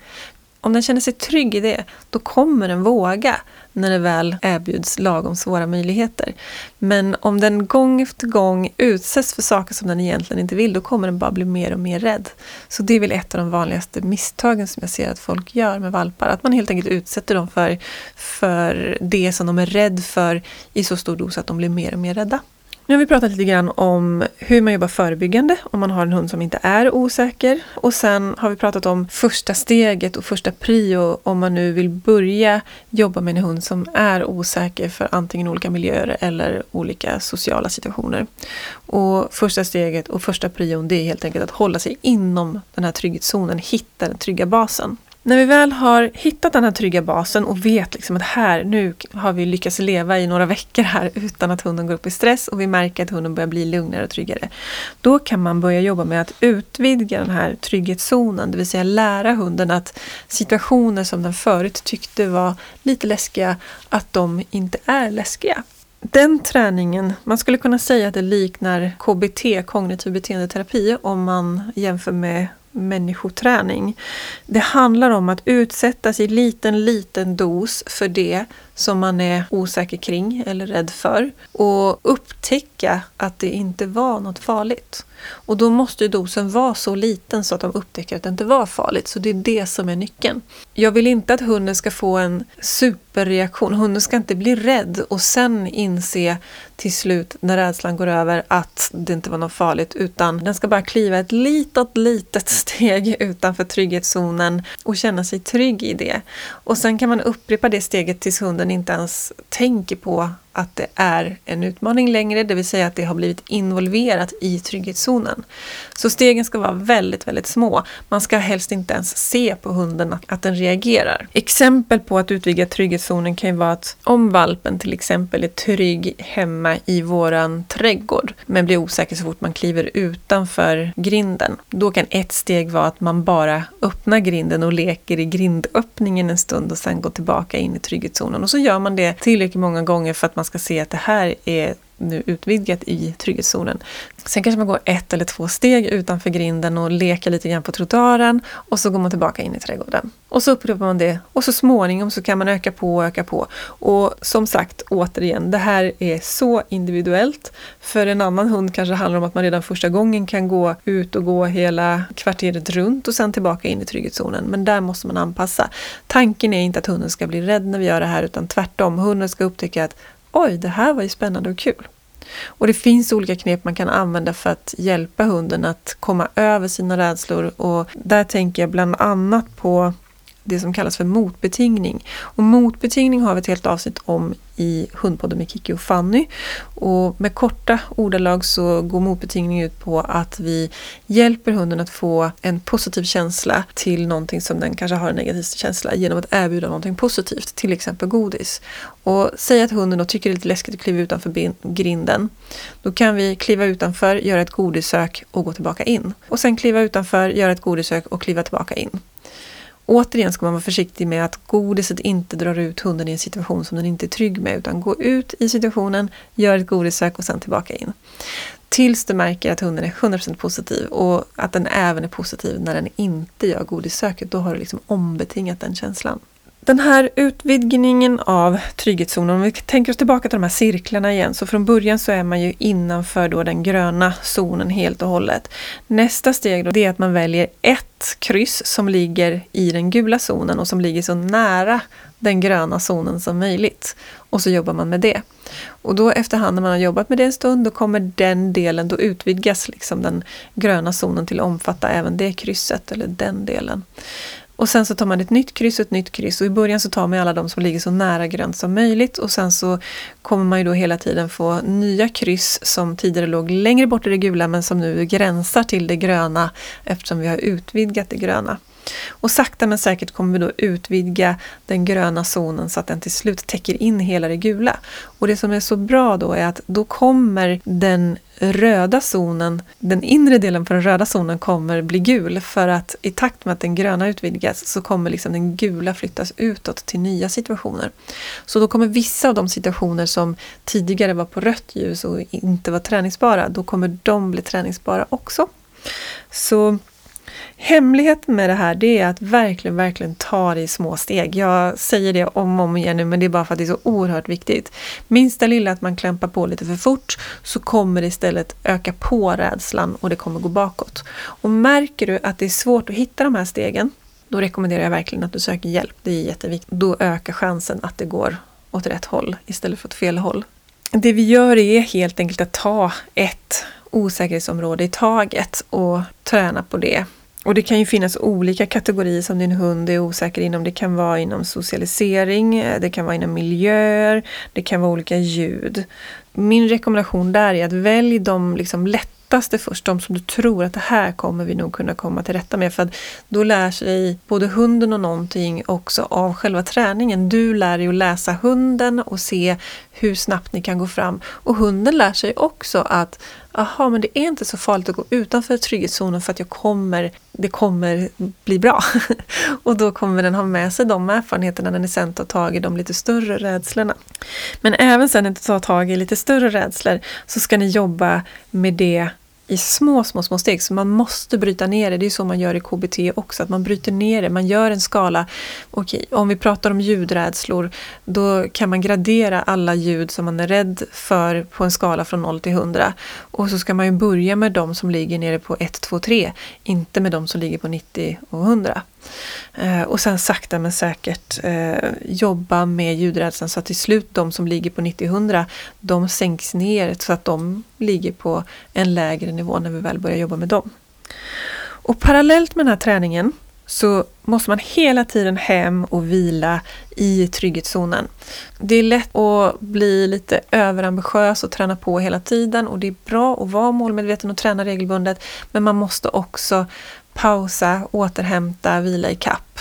Om den känner sig trygg i det, då kommer den våga när det väl erbjuds lagom svåra möjligheter. Men om den gång efter gång utsätts för saker som den egentligen inte vill, då kommer den bara bli mer och mer rädd. Så det är väl ett av de vanligaste misstagen som jag ser att folk gör med valpar. Att man helt enkelt utsätter dem för, för det som de är rädda för i så stor dos att de blir mer och mer rädda. Nu har vi pratat lite grann om hur man jobbar förebyggande om man har en hund som inte är osäker. Och sen har vi pratat om första steget och första prio om man nu vill börja jobba med en hund som är osäker för antingen olika miljöer eller olika sociala situationer. Och första steget och första prion det är helt enkelt att hålla sig inom den här trygghetszonen, hitta den trygga basen. När vi väl har hittat den här trygga basen och vet liksom att här, nu har vi lyckats leva i några veckor här utan att hunden går upp i stress och vi märker att hunden börjar bli lugnare och tryggare. Då kan man börja jobba med att utvidga den här trygghetszonen, det vill säga lära hunden att situationer som den förut tyckte var lite läskiga, att de inte är läskiga. Den träningen, man skulle kunna säga att det liknar KBT, kognitiv beteendeterapi, om man jämför med människoträning. Det handlar om att utsättas i liten, liten dos för det som man är osäker kring eller rädd för och upptäcka att det inte var något farligt. Och då måste dosen vara så liten så att de upptäcker att det inte var farligt. Så det är det som är nyckeln. Jag vill inte att hunden ska få en superreaktion. Hunden ska inte bli rädd och sen inse till slut när rädslan går över att det inte var något farligt utan den ska bara kliva ett litet, litet steg utanför trygghetszonen och känna sig trygg i det. Och sen kan man upprepa det steget tills hunden inte ens tänker på att det är en utmaning längre, det vill säga att det har blivit involverat i trygghetszonen. Så stegen ska vara väldigt, väldigt små. Man ska helst inte ens se på hunden att, att den reagerar. Exempel på att utvidga trygghetszonen kan ju vara att om valpen till exempel är trygg hemma i våran trädgård, men blir osäker så fort man kliver utanför grinden, då kan ett steg vara att man bara öppnar grinden och leker i grindöppningen en stund och sen går tillbaka in i trygghetszonen. Och så gör man det tillräckligt många gånger för att man ska se att det här är nu utvidgat i trygghetszonen. Sen kanske man går ett eller två steg utanför grinden och leker lite grann på trottoaren och så går man tillbaka in i trädgården. Och så upprepar man det och så småningom så kan man öka på och öka på. Och som sagt, återigen, det här är så individuellt. För en annan hund kanske det handlar om att man redan första gången kan gå ut och gå hela kvarteret runt och sen tillbaka in i trygghetszonen. Men där måste man anpassa. Tanken är inte att hunden ska bli rädd när vi gör det här utan tvärtom. Hunden ska upptäcka att oj, det här var ju spännande och kul. Och det finns olika knep man kan använda för att hjälpa hunden att komma över sina rädslor och där tänker jag bland annat på det som kallas för motbetingning. Och motbetingning har vi ett helt avsnitt om i Hundpodden med Kiki och Fanny. Och med korta ordalag så går motbetingning ut på att vi hjälper hunden att få en positiv känsla till någonting som den kanske har en negativ känsla genom att erbjuda någonting positivt, till exempel godis. Och säg att hunden då tycker det är lite läskigt att kliva utanför grinden. Då kan vi kliva utanför, göra ett godissök och gå tillbaka in. Och sen kliva utanför, göra ett godissök och kliva tillbaka in. Återigen ska man vara försiktig med att godiset inte drar ut hunden i en situation som den inte är trygg med, utan gå ut i situationen, gör ett godissök och sen tillbaka in. Tills du märker att hunden är 100% positiv och att den även är positiv när den inte gör godissöket. Då har du liksom ombetingat den känslan. Den här utvidgningen av trygghetszonen, om vi tänker oss tillbaka till de här cirklarna igen, så från början så är man ju innanför då den gröna zonen helt och hållet. Nästa steg då, det är att man väljer ett kryss som ligger i den gula zonen och som ligger så nära den gröna zonen som möjligt. Och så jobbar man med det. Och då efterhand när man har jobbat med det en stund, då kommer den delen, då utvidgas liksom den gröna zonen till att omfatta även det krysset, eller den delen. Och sen så tar man ett nytt kryss och ett nytt kryss och i början så tar man alla de som ligger så nära grönt som möjligt och sen så kommer man ju då hela tiden få nya kryss som tidigare låg längre bort i det gula men som nu gränsar till det gröna eftersom vi har utvidgat det gröna. Och sakta men säkert kommer vi då utvidga den gröna zonen så att den till slut täcker in hela det gula. Och det som är så bra då är att då kommer den röda zonen, den inre delen på den röda zonen kommer bli gul för att i takt med att den gröna utvidgas så kommer liksom den gula flyttas utåt till nya situationer. Så då kommer vissa av de situationer som tidigare var på rött ljus och inte var träningsbara, då kommer de bli träningsbara också. Så Hemligheten med det här det är att verkligen, verkligen ta det i små steg. Jag säger det om och om igen nu men det är bara för att det är så oerhört viktigt. Minsta lilla att man klämpar på lite för fort så kommer det istället öka på rädslan och det kommer gå bakåt. Och märker du att det är svårt att hitta de här stegen då rekommenderar jag verkligen att du söker hjälp. Det är jätteviktigt. Då ökar chansen att det går åt rätt håll istället för åt fel håll. Det vi gör är helt enkelt att ta ett osäkerhetsområde i taget och träna på det och det kan ju finnas olika kategorier som din hund är osäker inom. Det kan vara inom socialisering, det kan vara inom miljöer, det kan vara olika ljud. Min rekommendation där är att välj de liksom lättaste först, de som du tror att det här kommer vi nog kunna komma till rätta med. För att då lär sig både hunden och någonting också av själva träningen. Du lär dig att läsa hunden och se hur snabbt ni kan gå fram. Och hunden lär sig också att aha, men det är inte så farligt att gå utanför trygghetszonen för att jag kommer, det kommer bli bra. och då kommer den ha med sig de erfarenheterna när den sen tar tag i de lite större rädslorna. Men även sen när ni tar tag i lite större rädslor så ska ni jobba med det i små, små, små steg. Så man måste bryta ner det. Det är så man gör i KBT också, att man bryter ner det. Man gör en skala. Okej, om vi pratar om ljudrädslor, då kan man gradera alla ljud som man är rädd för på en skala från 0 till 100. Och så ska man ju börja med de som ligger nere på 1, 2, 3, inte med de som ligger på 90 och 100. Eh, och sen sakta men säkert eh, jobba med ljudrädslan så att till slut de som ligger på 90-100 de sänks ner så att de ligger på en lägre nivå när vi väl börjar jobba med dem. Och parallellt med den här träningen så måste man hela tiden hem och vila i trygghetszonen. Det är lätt att bli lite överambitiös och träna på hela tiden och det är bra att vara målmedveten och träna regelbundet men man måste också pausa, återhämta, vila i kapp.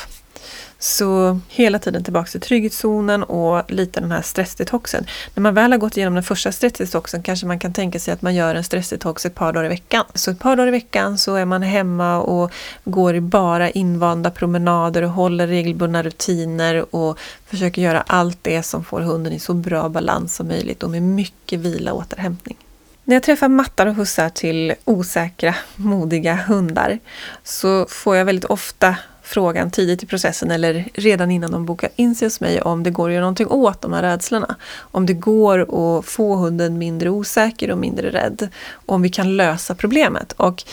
Så hela tiden tillbaka till trygghetszonen och lite den här stressdetoxen. När man väl har gått igenom den första stressdetoxen kanske man kan tänka sig att man gör en stressdetox ett par dagar i veckan. Så ett par dagar i veckan så är man hemma och går i bara invanda promenader och håller regelbundna rutiner och försöker göra allt det som får hunden i så bra balans som möjligt och med mycket vila och återhämtning. När jag träffar mattar och hussar till osäkra, modiga hundar så får jag väldigt ofta frågan tidigt i processen eller redan innan de bokar in sig hos mig om det går att göra någonting åt de här rädslorna. Om det går att få hunden mindre osäker och mindre rädd. Om vi kan lösa problemet. Och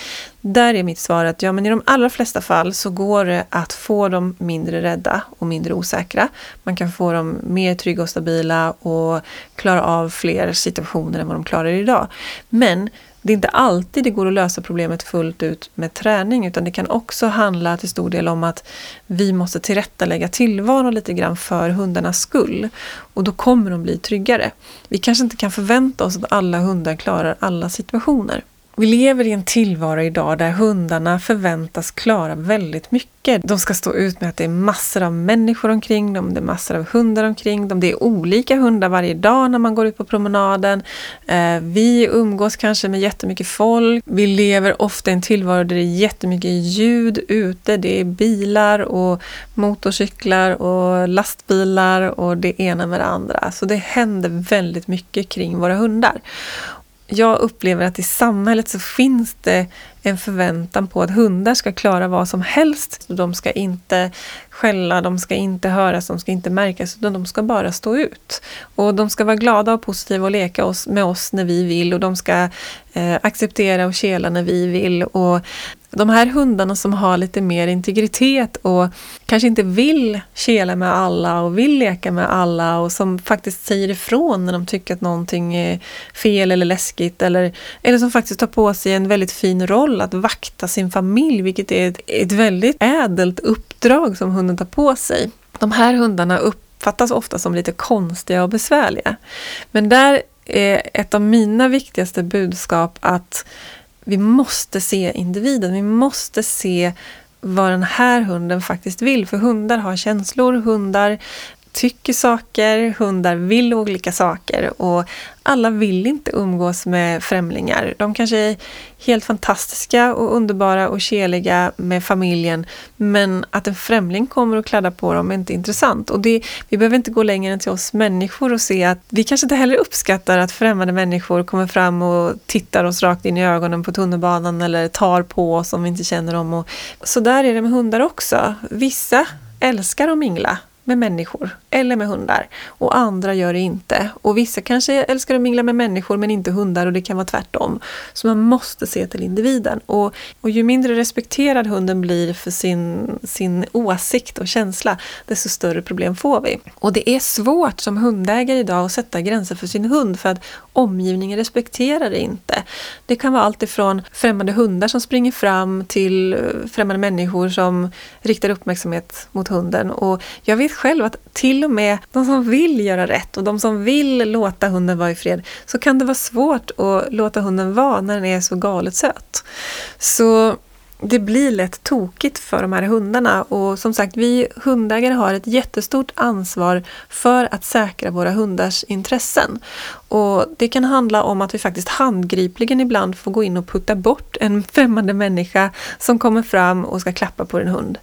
där är mitt svar att ja, men i de allra flesta fall så går det att få dem mindre rädda och mindre osäkra. Man kan få dem mer trygga och stabila och klara av fler situationer än vad de klarar idag. Men det är inte alltid det går att lösa problemet fullt ut med träning utan det kan också handla till stor del om att vi måste tillrättalägga tillvaron lite grann för hundarnas skull. Och då kommer de bli tryggare. Vi kanske inte kan förvänta oss att alla hundar klarar alla situationer. Vi lever i en tillvaro idag där hundarna förväntas klara väldigt mycket. De ska stå ut med att det är massor av människor omkring dem, det är massor av hundar omkring dem. Det är olika hundar varje dag när man går ut på promenaden. Eh, vi umgås kanske med jättemycket folk. Vi lever ofta i en tillvaro där det är jättemycket ljud ute. Det är bilar och motorcyklar och lastbilar och det ena med det andra. Så det händer väldigt mycket kring våra hundar jag upplever att i samhället så finns det en förväntan på att hundar ska klara vad som helst. De ska inte skälla, de ska inte höras, de ska inte märkas, utan de ska bara stå ut. Och de ska vara glada och positiva och leka oss, med oss när vi vill och de ska eh, acceptera och kela när vi vill. Och de här hundarna som har lite mer integritet och kanske inte vill kela med alla och vill leka med alla och som faktiskt säger ifrån när de tycker att någonting är fel eller läskigt eller, eller som faktiskt tar på sig en väldigt fin roll att vakta sin familj, vilket är ett, ett väldigt ädelt uppdrag som hunden tar på sig. De här hundarna uppfattas ofta som lite konstiga och besvärliga. Men där är ett av mina viktigaste budskap att vi måste se individen. Vi måste se vad den här hunden faktiskt vill. För hundar har känslor, hundar tycker saker, hundar vill olika saker och alla vill inte umgås med främlingar. De kanske är helt fantastiska och underbara och keliga med familjen men att en främling kommer och kladdar på dem är inte intressant. Och det, vi behöver inte gå längre än till oss människor och se att vi kanske inte heller uppskattar att främmande människor kommer fram och tittar oss rakt in i ögonen på tunnelbanan eller tar på oss om vi inte känner dem. Och, så där är det med hundar också. Vissa älskar att mingla med människor eller med hundar och andra gör det inte. Och vissa kanske älskar att mingla med människor men inte hundar och det kan vara tvärtom. Så man måste se till individen. Och, och ju mindre respekterad hunden blir för sin, sin åsikt och känsla, desto större problem får vi. Och det är svårt som hundägare idag att sätta gränser för sin hund för att omgivningen respekterar det inte. Det kan vara allt ifrån främmande hundar som springer fram till eh, främmande människor som riktar uppmärksamhet mot hunden. Och jag vet själv att till och med de som vill göra rätt och de som vill låta hunden vara i fred, så kan det vara svårt att låta hunden vara när den är så galet söt. Så det blir lätt tokigt för de här hundarna och som sagt, vi hundägare har ett jättestort ansvar för att säkra våra hundars intressen. Och Det kan handla om att vi faktiskt handgripligen ibland får gå in och putta bort en främmande människa som kommer fram och ska klappa på en hund.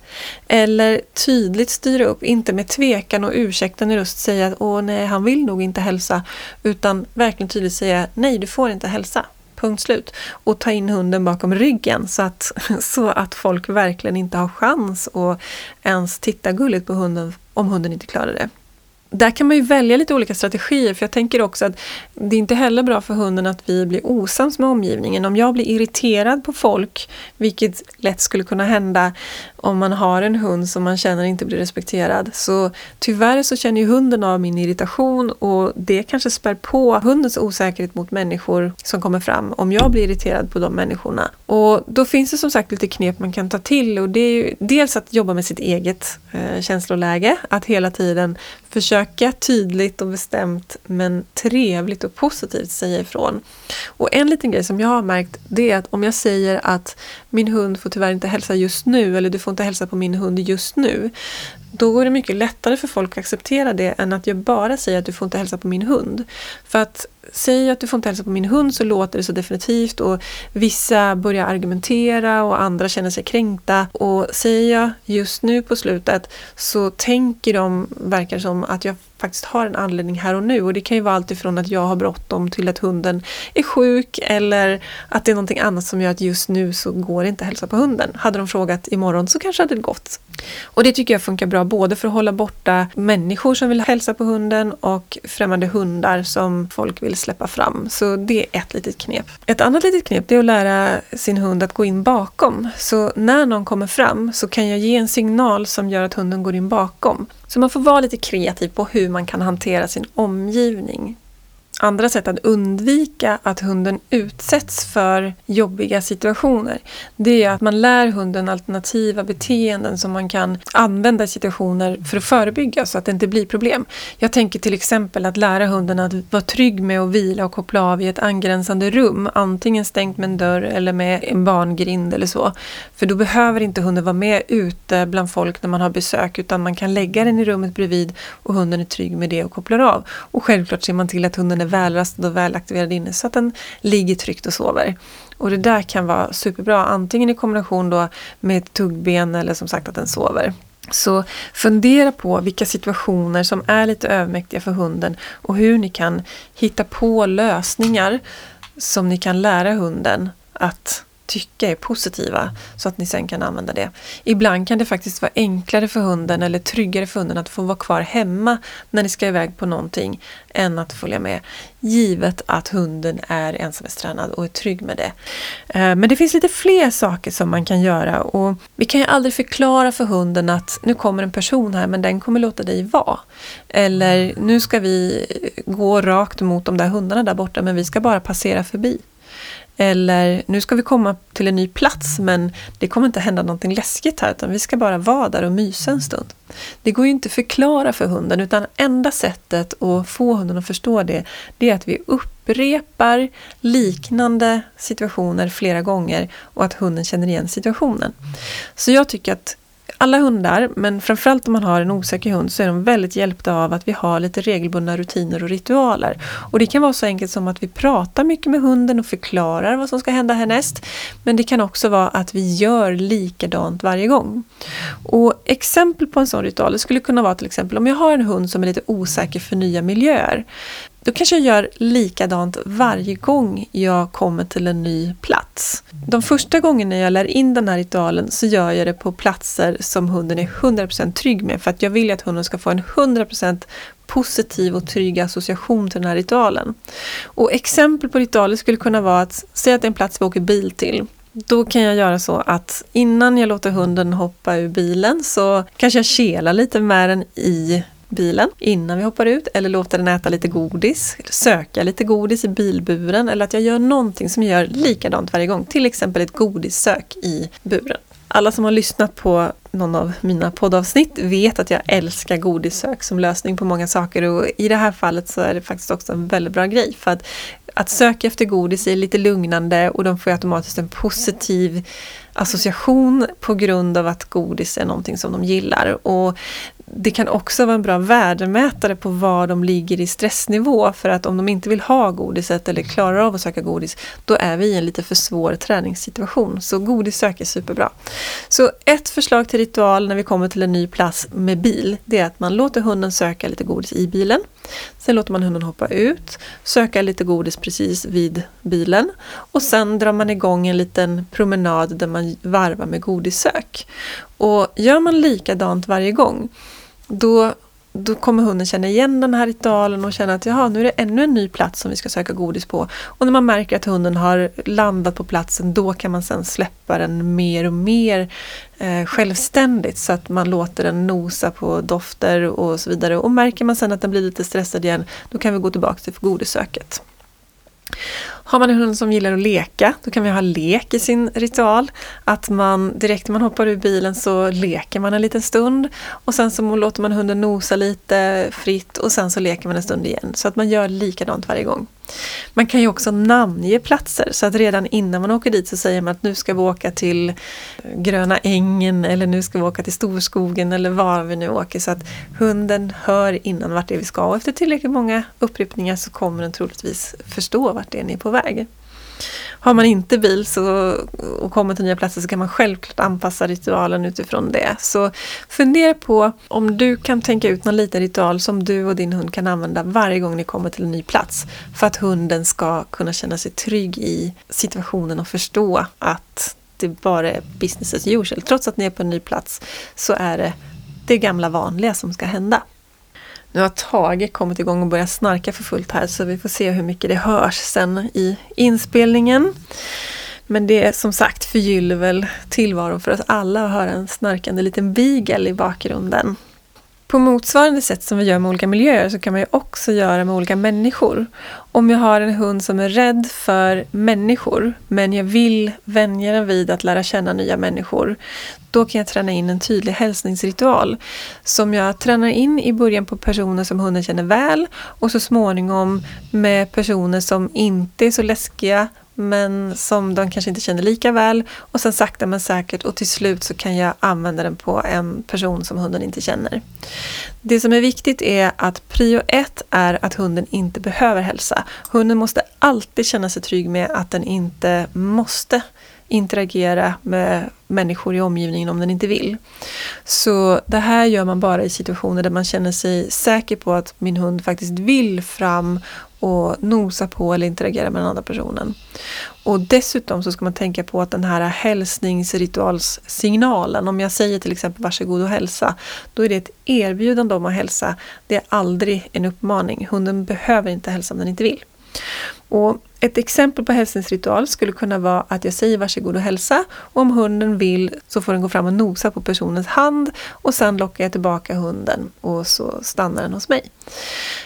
Eller tydligt styra upp, inte med tvekan och ursäkten i röst säga att åh nej, han vill nog inte hälsa, utan verkligen tydligt säga nej, du får inte hälsa. Punkt slut. Och ta in hunden bakom ryggen så att, så att folk verkligen inte har chans att ens titta gulligt på hunden om hunden inte klarar det där kan man ju välja lite olika strategier för jag tänker också att det är inte heller bra för hunden att vi blir osams med omgivningen. Om jag blir irriterad på folk, vilket lätt skulle kunna hända om man har en hund som man känner inte blir respekterad, så tyvärr så känner ju hunden av min irritation och det kanske spär på hundens osäkerhet mot människor som kommer fram om jag blir irriterad på de människorna. Och då finns det som sagt lite knep man kan ta till och det är ju dels att jobba med sitt eget eh, känsloläge, att hela tiden försöka tydligt och bestämt men trevligt och positivt säga ifrån. Och en liten grej som jag har märkt det är att om jag säger att min hund får tyvärr inte hälsa just nu eller du får inte hälsa på min hund just nu. Då går det mycket lättare för folk att acceptera det än att jag bara säger att du får inte hälsa på min hund. För att säger jag att du får inte hälsa på min hund så låter det så definitivt och vissa börjar argumentera och andra känner sig kränkta. Och säger jag just nu på slutet så tänker de, verkar som, att jag faktiskt har en anledning här och nu. Och det kan ju vara allt ifrån att jag har bråttom till att hunden är sjuk eller att det är någonting annat som gör att just nu så går det inte att hälsa på hunden. Hade de frågat imorgon så kanske hade det gått. Och det tycker jag funkar bra både för att hålla borta människor som vill hälsa på hunden och främmande hundar som folk vill släppa fram. Så det är ett litet knep. Ett annat litet knep är att lära sin hund att gå in bakom. Så när någon kommer fram så kan jag ge en signal som gör att hunden går in bakom. Så man får vara lite kreativ på hur man kan hantera sin omgivning andra sätt att undvika att hunden utsätts för jobbiga situationer. Det är att man lär hunden alternativa beteenden som man kan använda i situationer för att förebygga så att det inte blir problem. Jag tänker till exempel att lära hunden att vara trygg med att vila och koppla av i ett angränsande rum. Antingen stängt med en dörr eller med en barngrind eller så. För då behöver inte hunden vara med ute bland folk när man har besök utan man kan lägga den i rummet bredvid och hunden är trygg med det och kopplar av. Och självklart ser man till att hunden är välrastad och välaktiverad inne så att den ligger tryggt och sover. Och det där kan vara superbra, antingen i kombination då med ett tuggben eller som sagt att den sover. Så fundera på vilka situationer som är lite övermäktiga för hunden och hur ni kan hitta på lösningar som ni kan lära hunden att tycka är positiva så att ni sen kan använda det. Ibland kan det faktiskt vara enklare för hunden eller tryggare för hunden att få vara kvar hemma när ni ska iväg på någonting än att följa med. Givet att hunden är ensamhetstränad och är trygg med det. Eh, men det finns lite fler saker som man kan göra och vi kan ju aldrig förklara för hunden att nu kommer en person här men den kommer låta dig vara. Eller nu ska vi gå rakt mot de där hundarna där borta men vi ska bara passera förbi. Eller nu ska vi komma till en ny plats men det kommer inte hända någonting läskigt här utan vi ska bara vara där och mysa en stund. Det går ju inte att förklara för hunden utan enda sättet att få hunden att förstå det, det är att vi upprepar liknande situationer flera gånger och att hunden känner igen situationen. Så jag tycker att alla hundar, men framförallt om man har en osäker hund, så är de väldigt hjälpta av att vi har lite regelbundna rutiner och ritualer. Och det kan vara så enkelt som att vi pratar mycket med hunden och förklarar vad som ska hända härnäst. Men det kan också vara att vi gör likadant varje gång. Och exempel på en sån ritual skulle kunna vara till exempel om jag har en hund som är lite osäker för nya miljöer. Då kanske jag gör likadant varje gång jag kommer till en ny plats. De första gångerna jag lär in den här ritualen så gör jag det på platser som hunden är 100% trygg med för att jag vill att hunden ska få en 100% positiv och trygg association till den här ritualen. Och exempel på ritualer skulle kunna vara att, säga att det är en plats vi åker bil till. Då kan jag göra så att innan jag låter hunden hoppa ur bilen så kanske jag kelar lite med den i bilen innan vi hoppar ut eller låter den äta lite godis, söka lite godis i bilburen eller att jag gör någonting som gör likadant varje gång, till exempel ett godissök i buren. Alla som har lyssnat på någon av mina poddavsnitt vet att jag älskar godissök som lösning på många saker och i det här fallet så är det faktiskt också en väldigt bra grej för att, att söka efter godis är lite lugnande och de får automatiskt en positiv association på grund av att godis är någonting som de gillar. Och det kan också vara en bra värdemätare på var de ligger i stressnivå för att om de inte vill ha godiset eller klarar av att söka godis då är vi i en lite för svår träningssituation. Så godissök är superbra. Så ett förslag till ritual när vi kommer till en ny plats med bil det är att man låter hunden söka lite godis i bilen. Sen låter man hunden hoppa ut, söka lite godis precis vid bilen och sen drar man igång en liten promenad där man varvar med godissök. Och gör man likadant varje gång då, då kommer hunden känna igen den här ritualen och känna att jaha, nu är det ännu en ny plats som vi ska söka godis på. Och när man märker att hunden har landat på platsen då kan man sen släppa den mer och mer eh, självständigt så att man låter den nosa på dofter och så vidare. Och märker man sen att den blir lite stressad igen då kan vi gå tillbaka till godissöket. Har man en hund som gillar att leka, då kan vi ha lek i sin ritual. Att man direkt när man hoppar ur bilen så leker man en liten stund och sen så låter man hunden nosa lite fritt och sen så leker man en stund igen. Så att man gör likadant varje gång. Man kan ju också namnge platser så att redan innan man åker dit så säger man att nu ska vi åka till eh, Gröna ängen eller nu ska vi åka till Storskogen eller var vi nu åker så att hunden hör innan vart det är vi ska och efter tillräckligt många upprepningar så kommer den troligtvis förstå vart det är ni är på väg. Har man inte bil så, och kommer till nya platser så kan man självklart anpassa ritualen utifrån det. Så fundera på om du kan tänka ut någon liten ritual som du och din hund kan använda varje gång ni kommer till en ny plats. För att hunden ska kunna känna sig trygg i situationen och förstå att det bara är business as usual. Trots att ni är på en ny plats så är det det gamla vanliga som ska hända. Nu har Tage kommit igång och börjat snarka för fullt här så vi får se hur mycket det hörs sen i inspelningen. Men det är som sagt förgyller väl tillvaron för oss alla att höra en snarkande liten beagle i bakgrunden. På motsvarande sätt som vi gör med olika miljöer så kan man ju också göra med olika människor. Om jag har en hund som är rädd för människor men jag vill vänja den vid att lära känna nya människor då kan jag träna in en tydlig hälsningsritual som jag tränar in i början på personer som hunden känner väl och så småningom med personer som inte är så läskiga men som de kanske inte känner lika väl och sen sakta men säkert och till slut så kan jag använda den på en person som hunden inte känner. Det som är viktigt är att prio ett är att hunden inte behöver hälsa. Hunden måste alltid känna sig trygg med att den inte måste interagera med människor i omgivningen om den inte vill. Så det här gör man bara i situationer där man känner sig säker på att min hund faktiskt vill fram och nosa på eller interagera med den andra personen. Och dessutom så ska man tänka på att den här hälsningsritualssignalen, om jag säger till exempel varsågod och hälsa, då är det ett erbjudande om att hälsa. Det är aldrig en uppmaning. Hunden behöver inte hälsa om den inte vill. Och ett exempel på hälsningsritual skulle kunna vara att jag säger varsågod och hälsa och om hunden vill så får den gå fram och nosa på personens hand och sen lockar jag tillbaka hunden och så stannar den hos mig.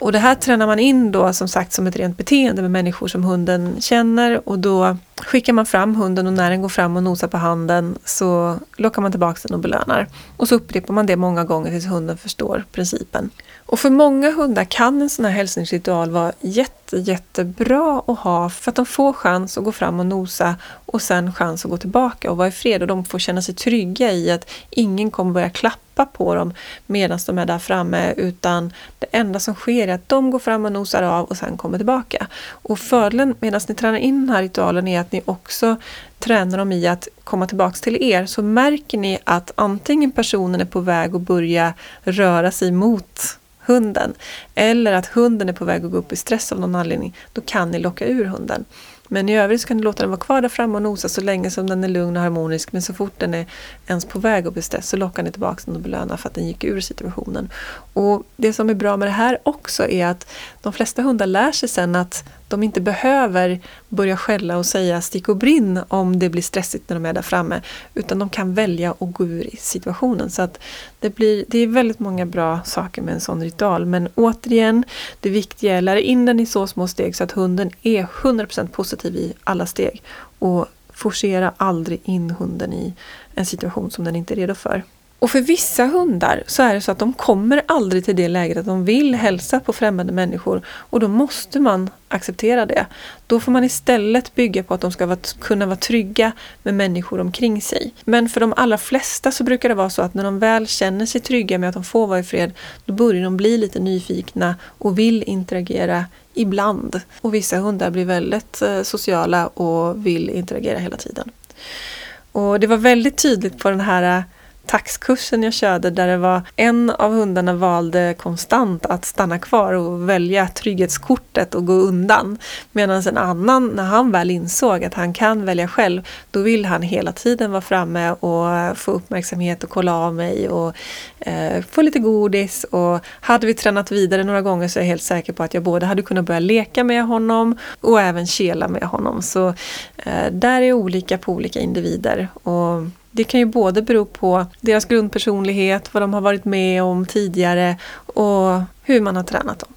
Och det här tränar man in då som sagt som ett rent beteende med människor som hunden känner och då skickar man fram hunden och när den går fram och nosar på handen så lockar man tillbaka den och belönar. Och så upprepar man det många gånger tills hunden förstår principen. Och för många hundar kan en sån här hälsningsritual vara jätte, jättebra att ha för att de får chans att gå fram och nosa och sen chans att gå tillbaka och vara i fred och de får känna sig trygga i att ingen kommer börja klappa på dem medan de är där framme utan det enda som sker är att de går fram och nosar av och sen kommer tillbaka. Och fördelen medan ni tränar in den här ritualen är att ni också tränar dem i att komma tillbaks till er så märker ni att antingen personen är på väg att börja röra sig mot hunden. Eller att hunden är på väg att gå upp i stress av någon anledning. Då kan ni locka ur hunden. Men i övrigt så kan du låta den vara kvar där framme och nosa så länge som den är lugn och harmonisk. Men så fort den är ens på väg att bli stress så lockar ni tillbaka den och belönar för att den gick ur situationen. Och Det som är bra med det här också är att de flesta hundar lär sig sen att de inte behöver börja skälla och säga stick och brinn om det blir stressigt när de är där framme. Utan de kan välja att gå ur situationen. Så att det, blir, det är väldigt många bra saker med en sån ritual. Men återigen, det viktiga är att lära in den i så små steg så att hunden är 100% positiv i alla steg. Och forcera aldrig in hunden i en situation som den inte är redo för. Och för vissa hundar så är det så att de kommer aldrig till det läget att de vill hälsa på främmande människor och då måste man acceptera det. Då får man istället bygga på att de ska vara, kunna vara trygga med människor omkring sig. Men för de allra flesta så brukar det vara så att när de väl känner sig trygga med att de får vara i fred, då börjar de bli lite nyfikna och vill interagera ibland. Och vissa hundar blir väldigt eh, sociala och vill interagera hela tiden. Och det var väldigt tydligt på den här eh, taxkursen jag körde där det var en av hundarna valde konstant att stanna kvar och välja trygghetskortet och gå undan. Medan en annan, när han väl insåg att han kan välja själv, då vill han hela tiden vara framme och få uppmärksamhet och kolla av mig och eh, få lite godis. Och hade vi tränat vidare några gånger så är jag helt säker på att jag både hade kunnat börja leka med honom och även kela med honom. Så eh, där är olika på olika individer. Och det kan ju både bero på deras grundpersonlighet, vad de har varit med om tidigare och hur man har tränat dem.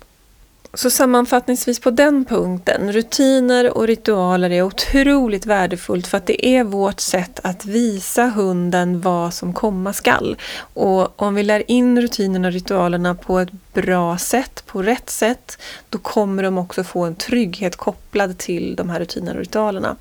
Så sammanfattningsvis på den punkten, rutiner och ritualer är otroligt värdefullt för att det är vårt sätt att visa hunden vad som komma skall. Och om vi lär in rutinerna och ritualerna på ett bra sätt, på rätt sätt, då kommer de också få en trygghet kopplad till de här rutinerna och ritualerna.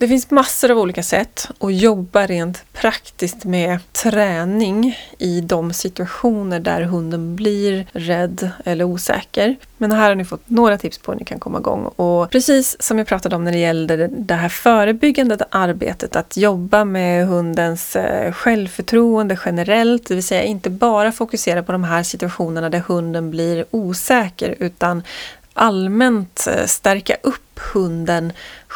Det finns massor av olika sätt att jobba rent praktiskt med träning i de situationer där hunden blir rädd eller osäker. Men här har ni fått några tips på hur ni kan komma igång. Och precis som jag pratade om när det gällde det här förebyggande arbetet, att jobba med hundens eh, självförtroende generellt, det vill säga inte bara fokusera på de här situationerna där hunden blir osäker, utan allmänt eh, stärka upp hunden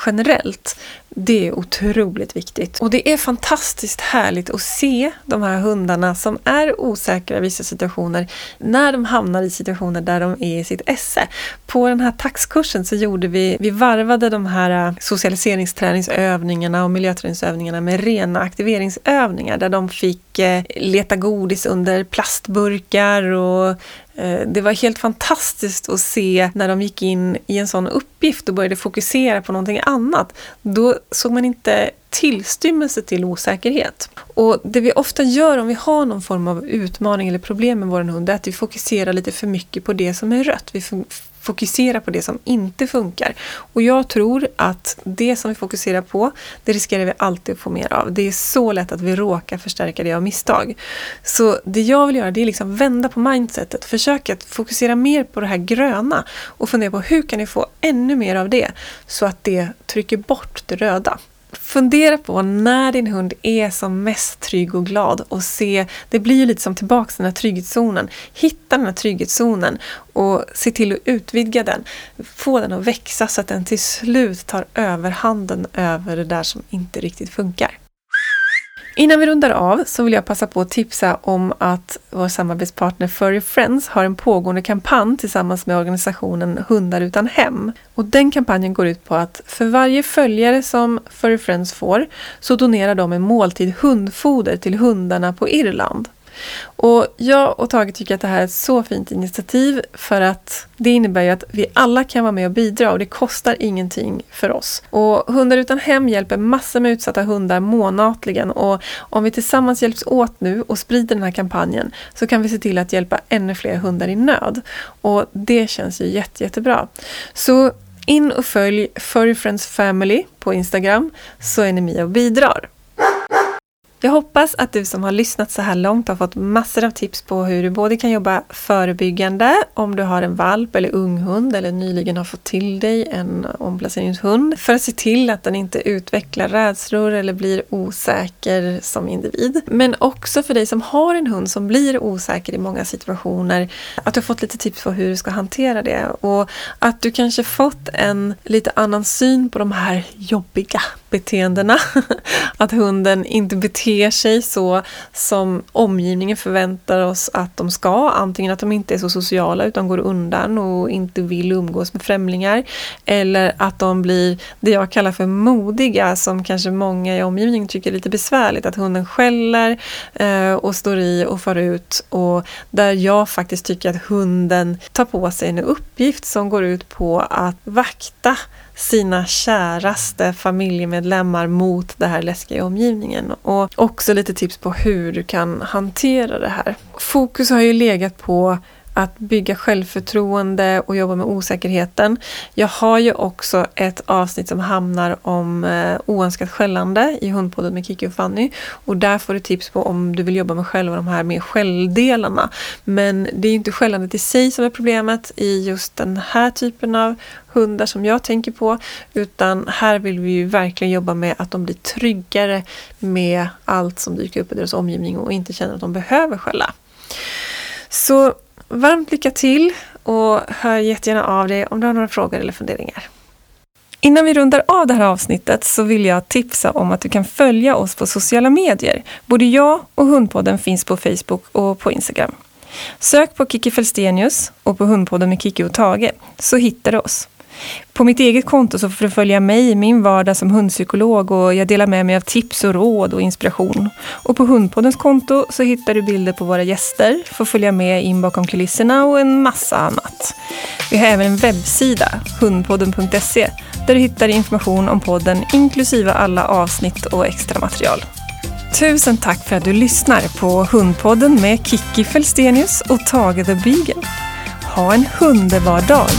generellt. Det är otroligt viktigt. Och det är fantastiskt härligt att se de här hundarna som är osäkra i vissa situationer när de hamnar i situationer där de är i sitt esse. På den här taxkursen så gjorde vi, vi varvade de här eh, socialiseringsträningsövningarna och miljöträningsövningarna med rena aktiveringsövningar där de fick eh, leta godis under plastburkar och Eh, det var helt fantastiskt att se när de gick in i en sån uppgift och började fokusera på någonting annat. Då såg man inte tillstymmelse till osäkerhet. Och det vi ofta gör om vi har någon form av utmaning eller problem med vår hund är att vi fokuserar lite för mycket på det som är rött. Vi fokusera på det som inte funkar. Och jag tror att det som vi fokuserar på, det riskerar vi alltid att få mer av. Det är så lätt att vi råkar förstärka det av misstag. Så det jag vill göra det är liksom vända på mindsetet, försöka att fokusera mer på det här gröna och fundera på hur kan ni få ännu mer av det så att det trycker bort det röda. Fundera på när din hund är som mest trygg och glad och se, det blir ju lite som tillbaka till den här trygghetszonen. Hitta den här trygghetszonen och se till att utvidga den. Få den att växa så att den till slut tar överhanden över det där som inte riktigt funkar. Innan vi rundar av så vill jag passa på att tipsa om att vår samarbetspartner Furry Friends har en pågående kampanj tillsammans med organisationen Hundar utan hem. Och den kampanjen går ut på att för varje följare som Furry Friends får så donerar de en måltid hundfoder till hundarna på Irland. Och jag och Tage tycker att det här är ett så fint initiativ för att det innebär ju att vi alla kan vara med och bidra och det kostar ingenting för oss. Och Hundar utan hem hjälper massor med utsatta hundar månatligen och om vi tillsammans hjälps åt nu och sprider den här kampanjen så kan vi se till att hjälpa ännu fler hundar i nöd. Och det känns ju jätte, jättebra. Så in och följ Furry Friends Family på Instagram så är ni med och bidrar. Jag hoppas att du som har lyssnat så här långt har fått massor av tips på hur du både kan jobba förebyggande om du har en valp eller unghund eller nyligen har fått till dig en omplaceringshund för att se till att den inte utvecklar rädslor eller blir osäker som individ. Men också för dig som har en hund som blir osäker i många situationer att du har fått lite tips på hur du ska hantera det och att du kanske fått en lite annan syn på de här jobbiga beteendena. Att hunden inte beter beter sig så som omgivningen förväntar oss att de ska. Antingen att de inte är så sociala utan går undan och inte vill umgås med främlingar. Eller att de blir det jag kallar för modiga som kanske många i omgivningen tycker är lite besvärligt. Att hunden skäller eh, och står i och far ut. Och där jag faktiskt tycker att hunden tar på sig en uppgift som går ut på att vakta sina käraste familjemedlemmar mot det här läskiga i omgivningen. Och också lite tips på hur du kan hantera det här. Fokus har ju legat på att bygga självförtroende och jobba med osäkerheten. Jag har ju också ett avsnitt som hamnar om eh, oönskat skällande i Hundpodden med Kiki och Fanny. Och där får du tips på om du vill jobba med själva de här med skälldelarna. Men det är ju inte skällandet i sig som är problemet i just den här typen av hundar som jag tänker på. Utan här vill vi ju verkligen jobba med att de blir tryggare med allt som dyker upp i deras omgivning och inte känner att de behöver skälla. Så varmt lycka till och hör jättegärna av dig om du har några frågor eller funderingar. Innan vi rundar av det här avsnittet så vill jag tipsa om att du kan följa oss på sociala medier. Både jag och Hundpodden finns på Facebook och på Instagram. Sök på Kiki Felstenius och på Hundpodden med Kiki och Tage så hittar du oss. På mitt eget konto så får du följa mig i min vardag som hundpsykolog och jag delar med mig av tips och råd och inspiration. Och på Hundpoddens konto så hittar du bilder på våra gäster, får följa med in bakom kulisserna och en massa annat. Vi har även en webbsida, hundpodden.se, där du hittar information om podden inklusive alla avsnitt och extra material. Tusen tack för att du lyssnar på Hundpodden med Kiki Felstenius och Tage the Beagle. Ha en underbar dag!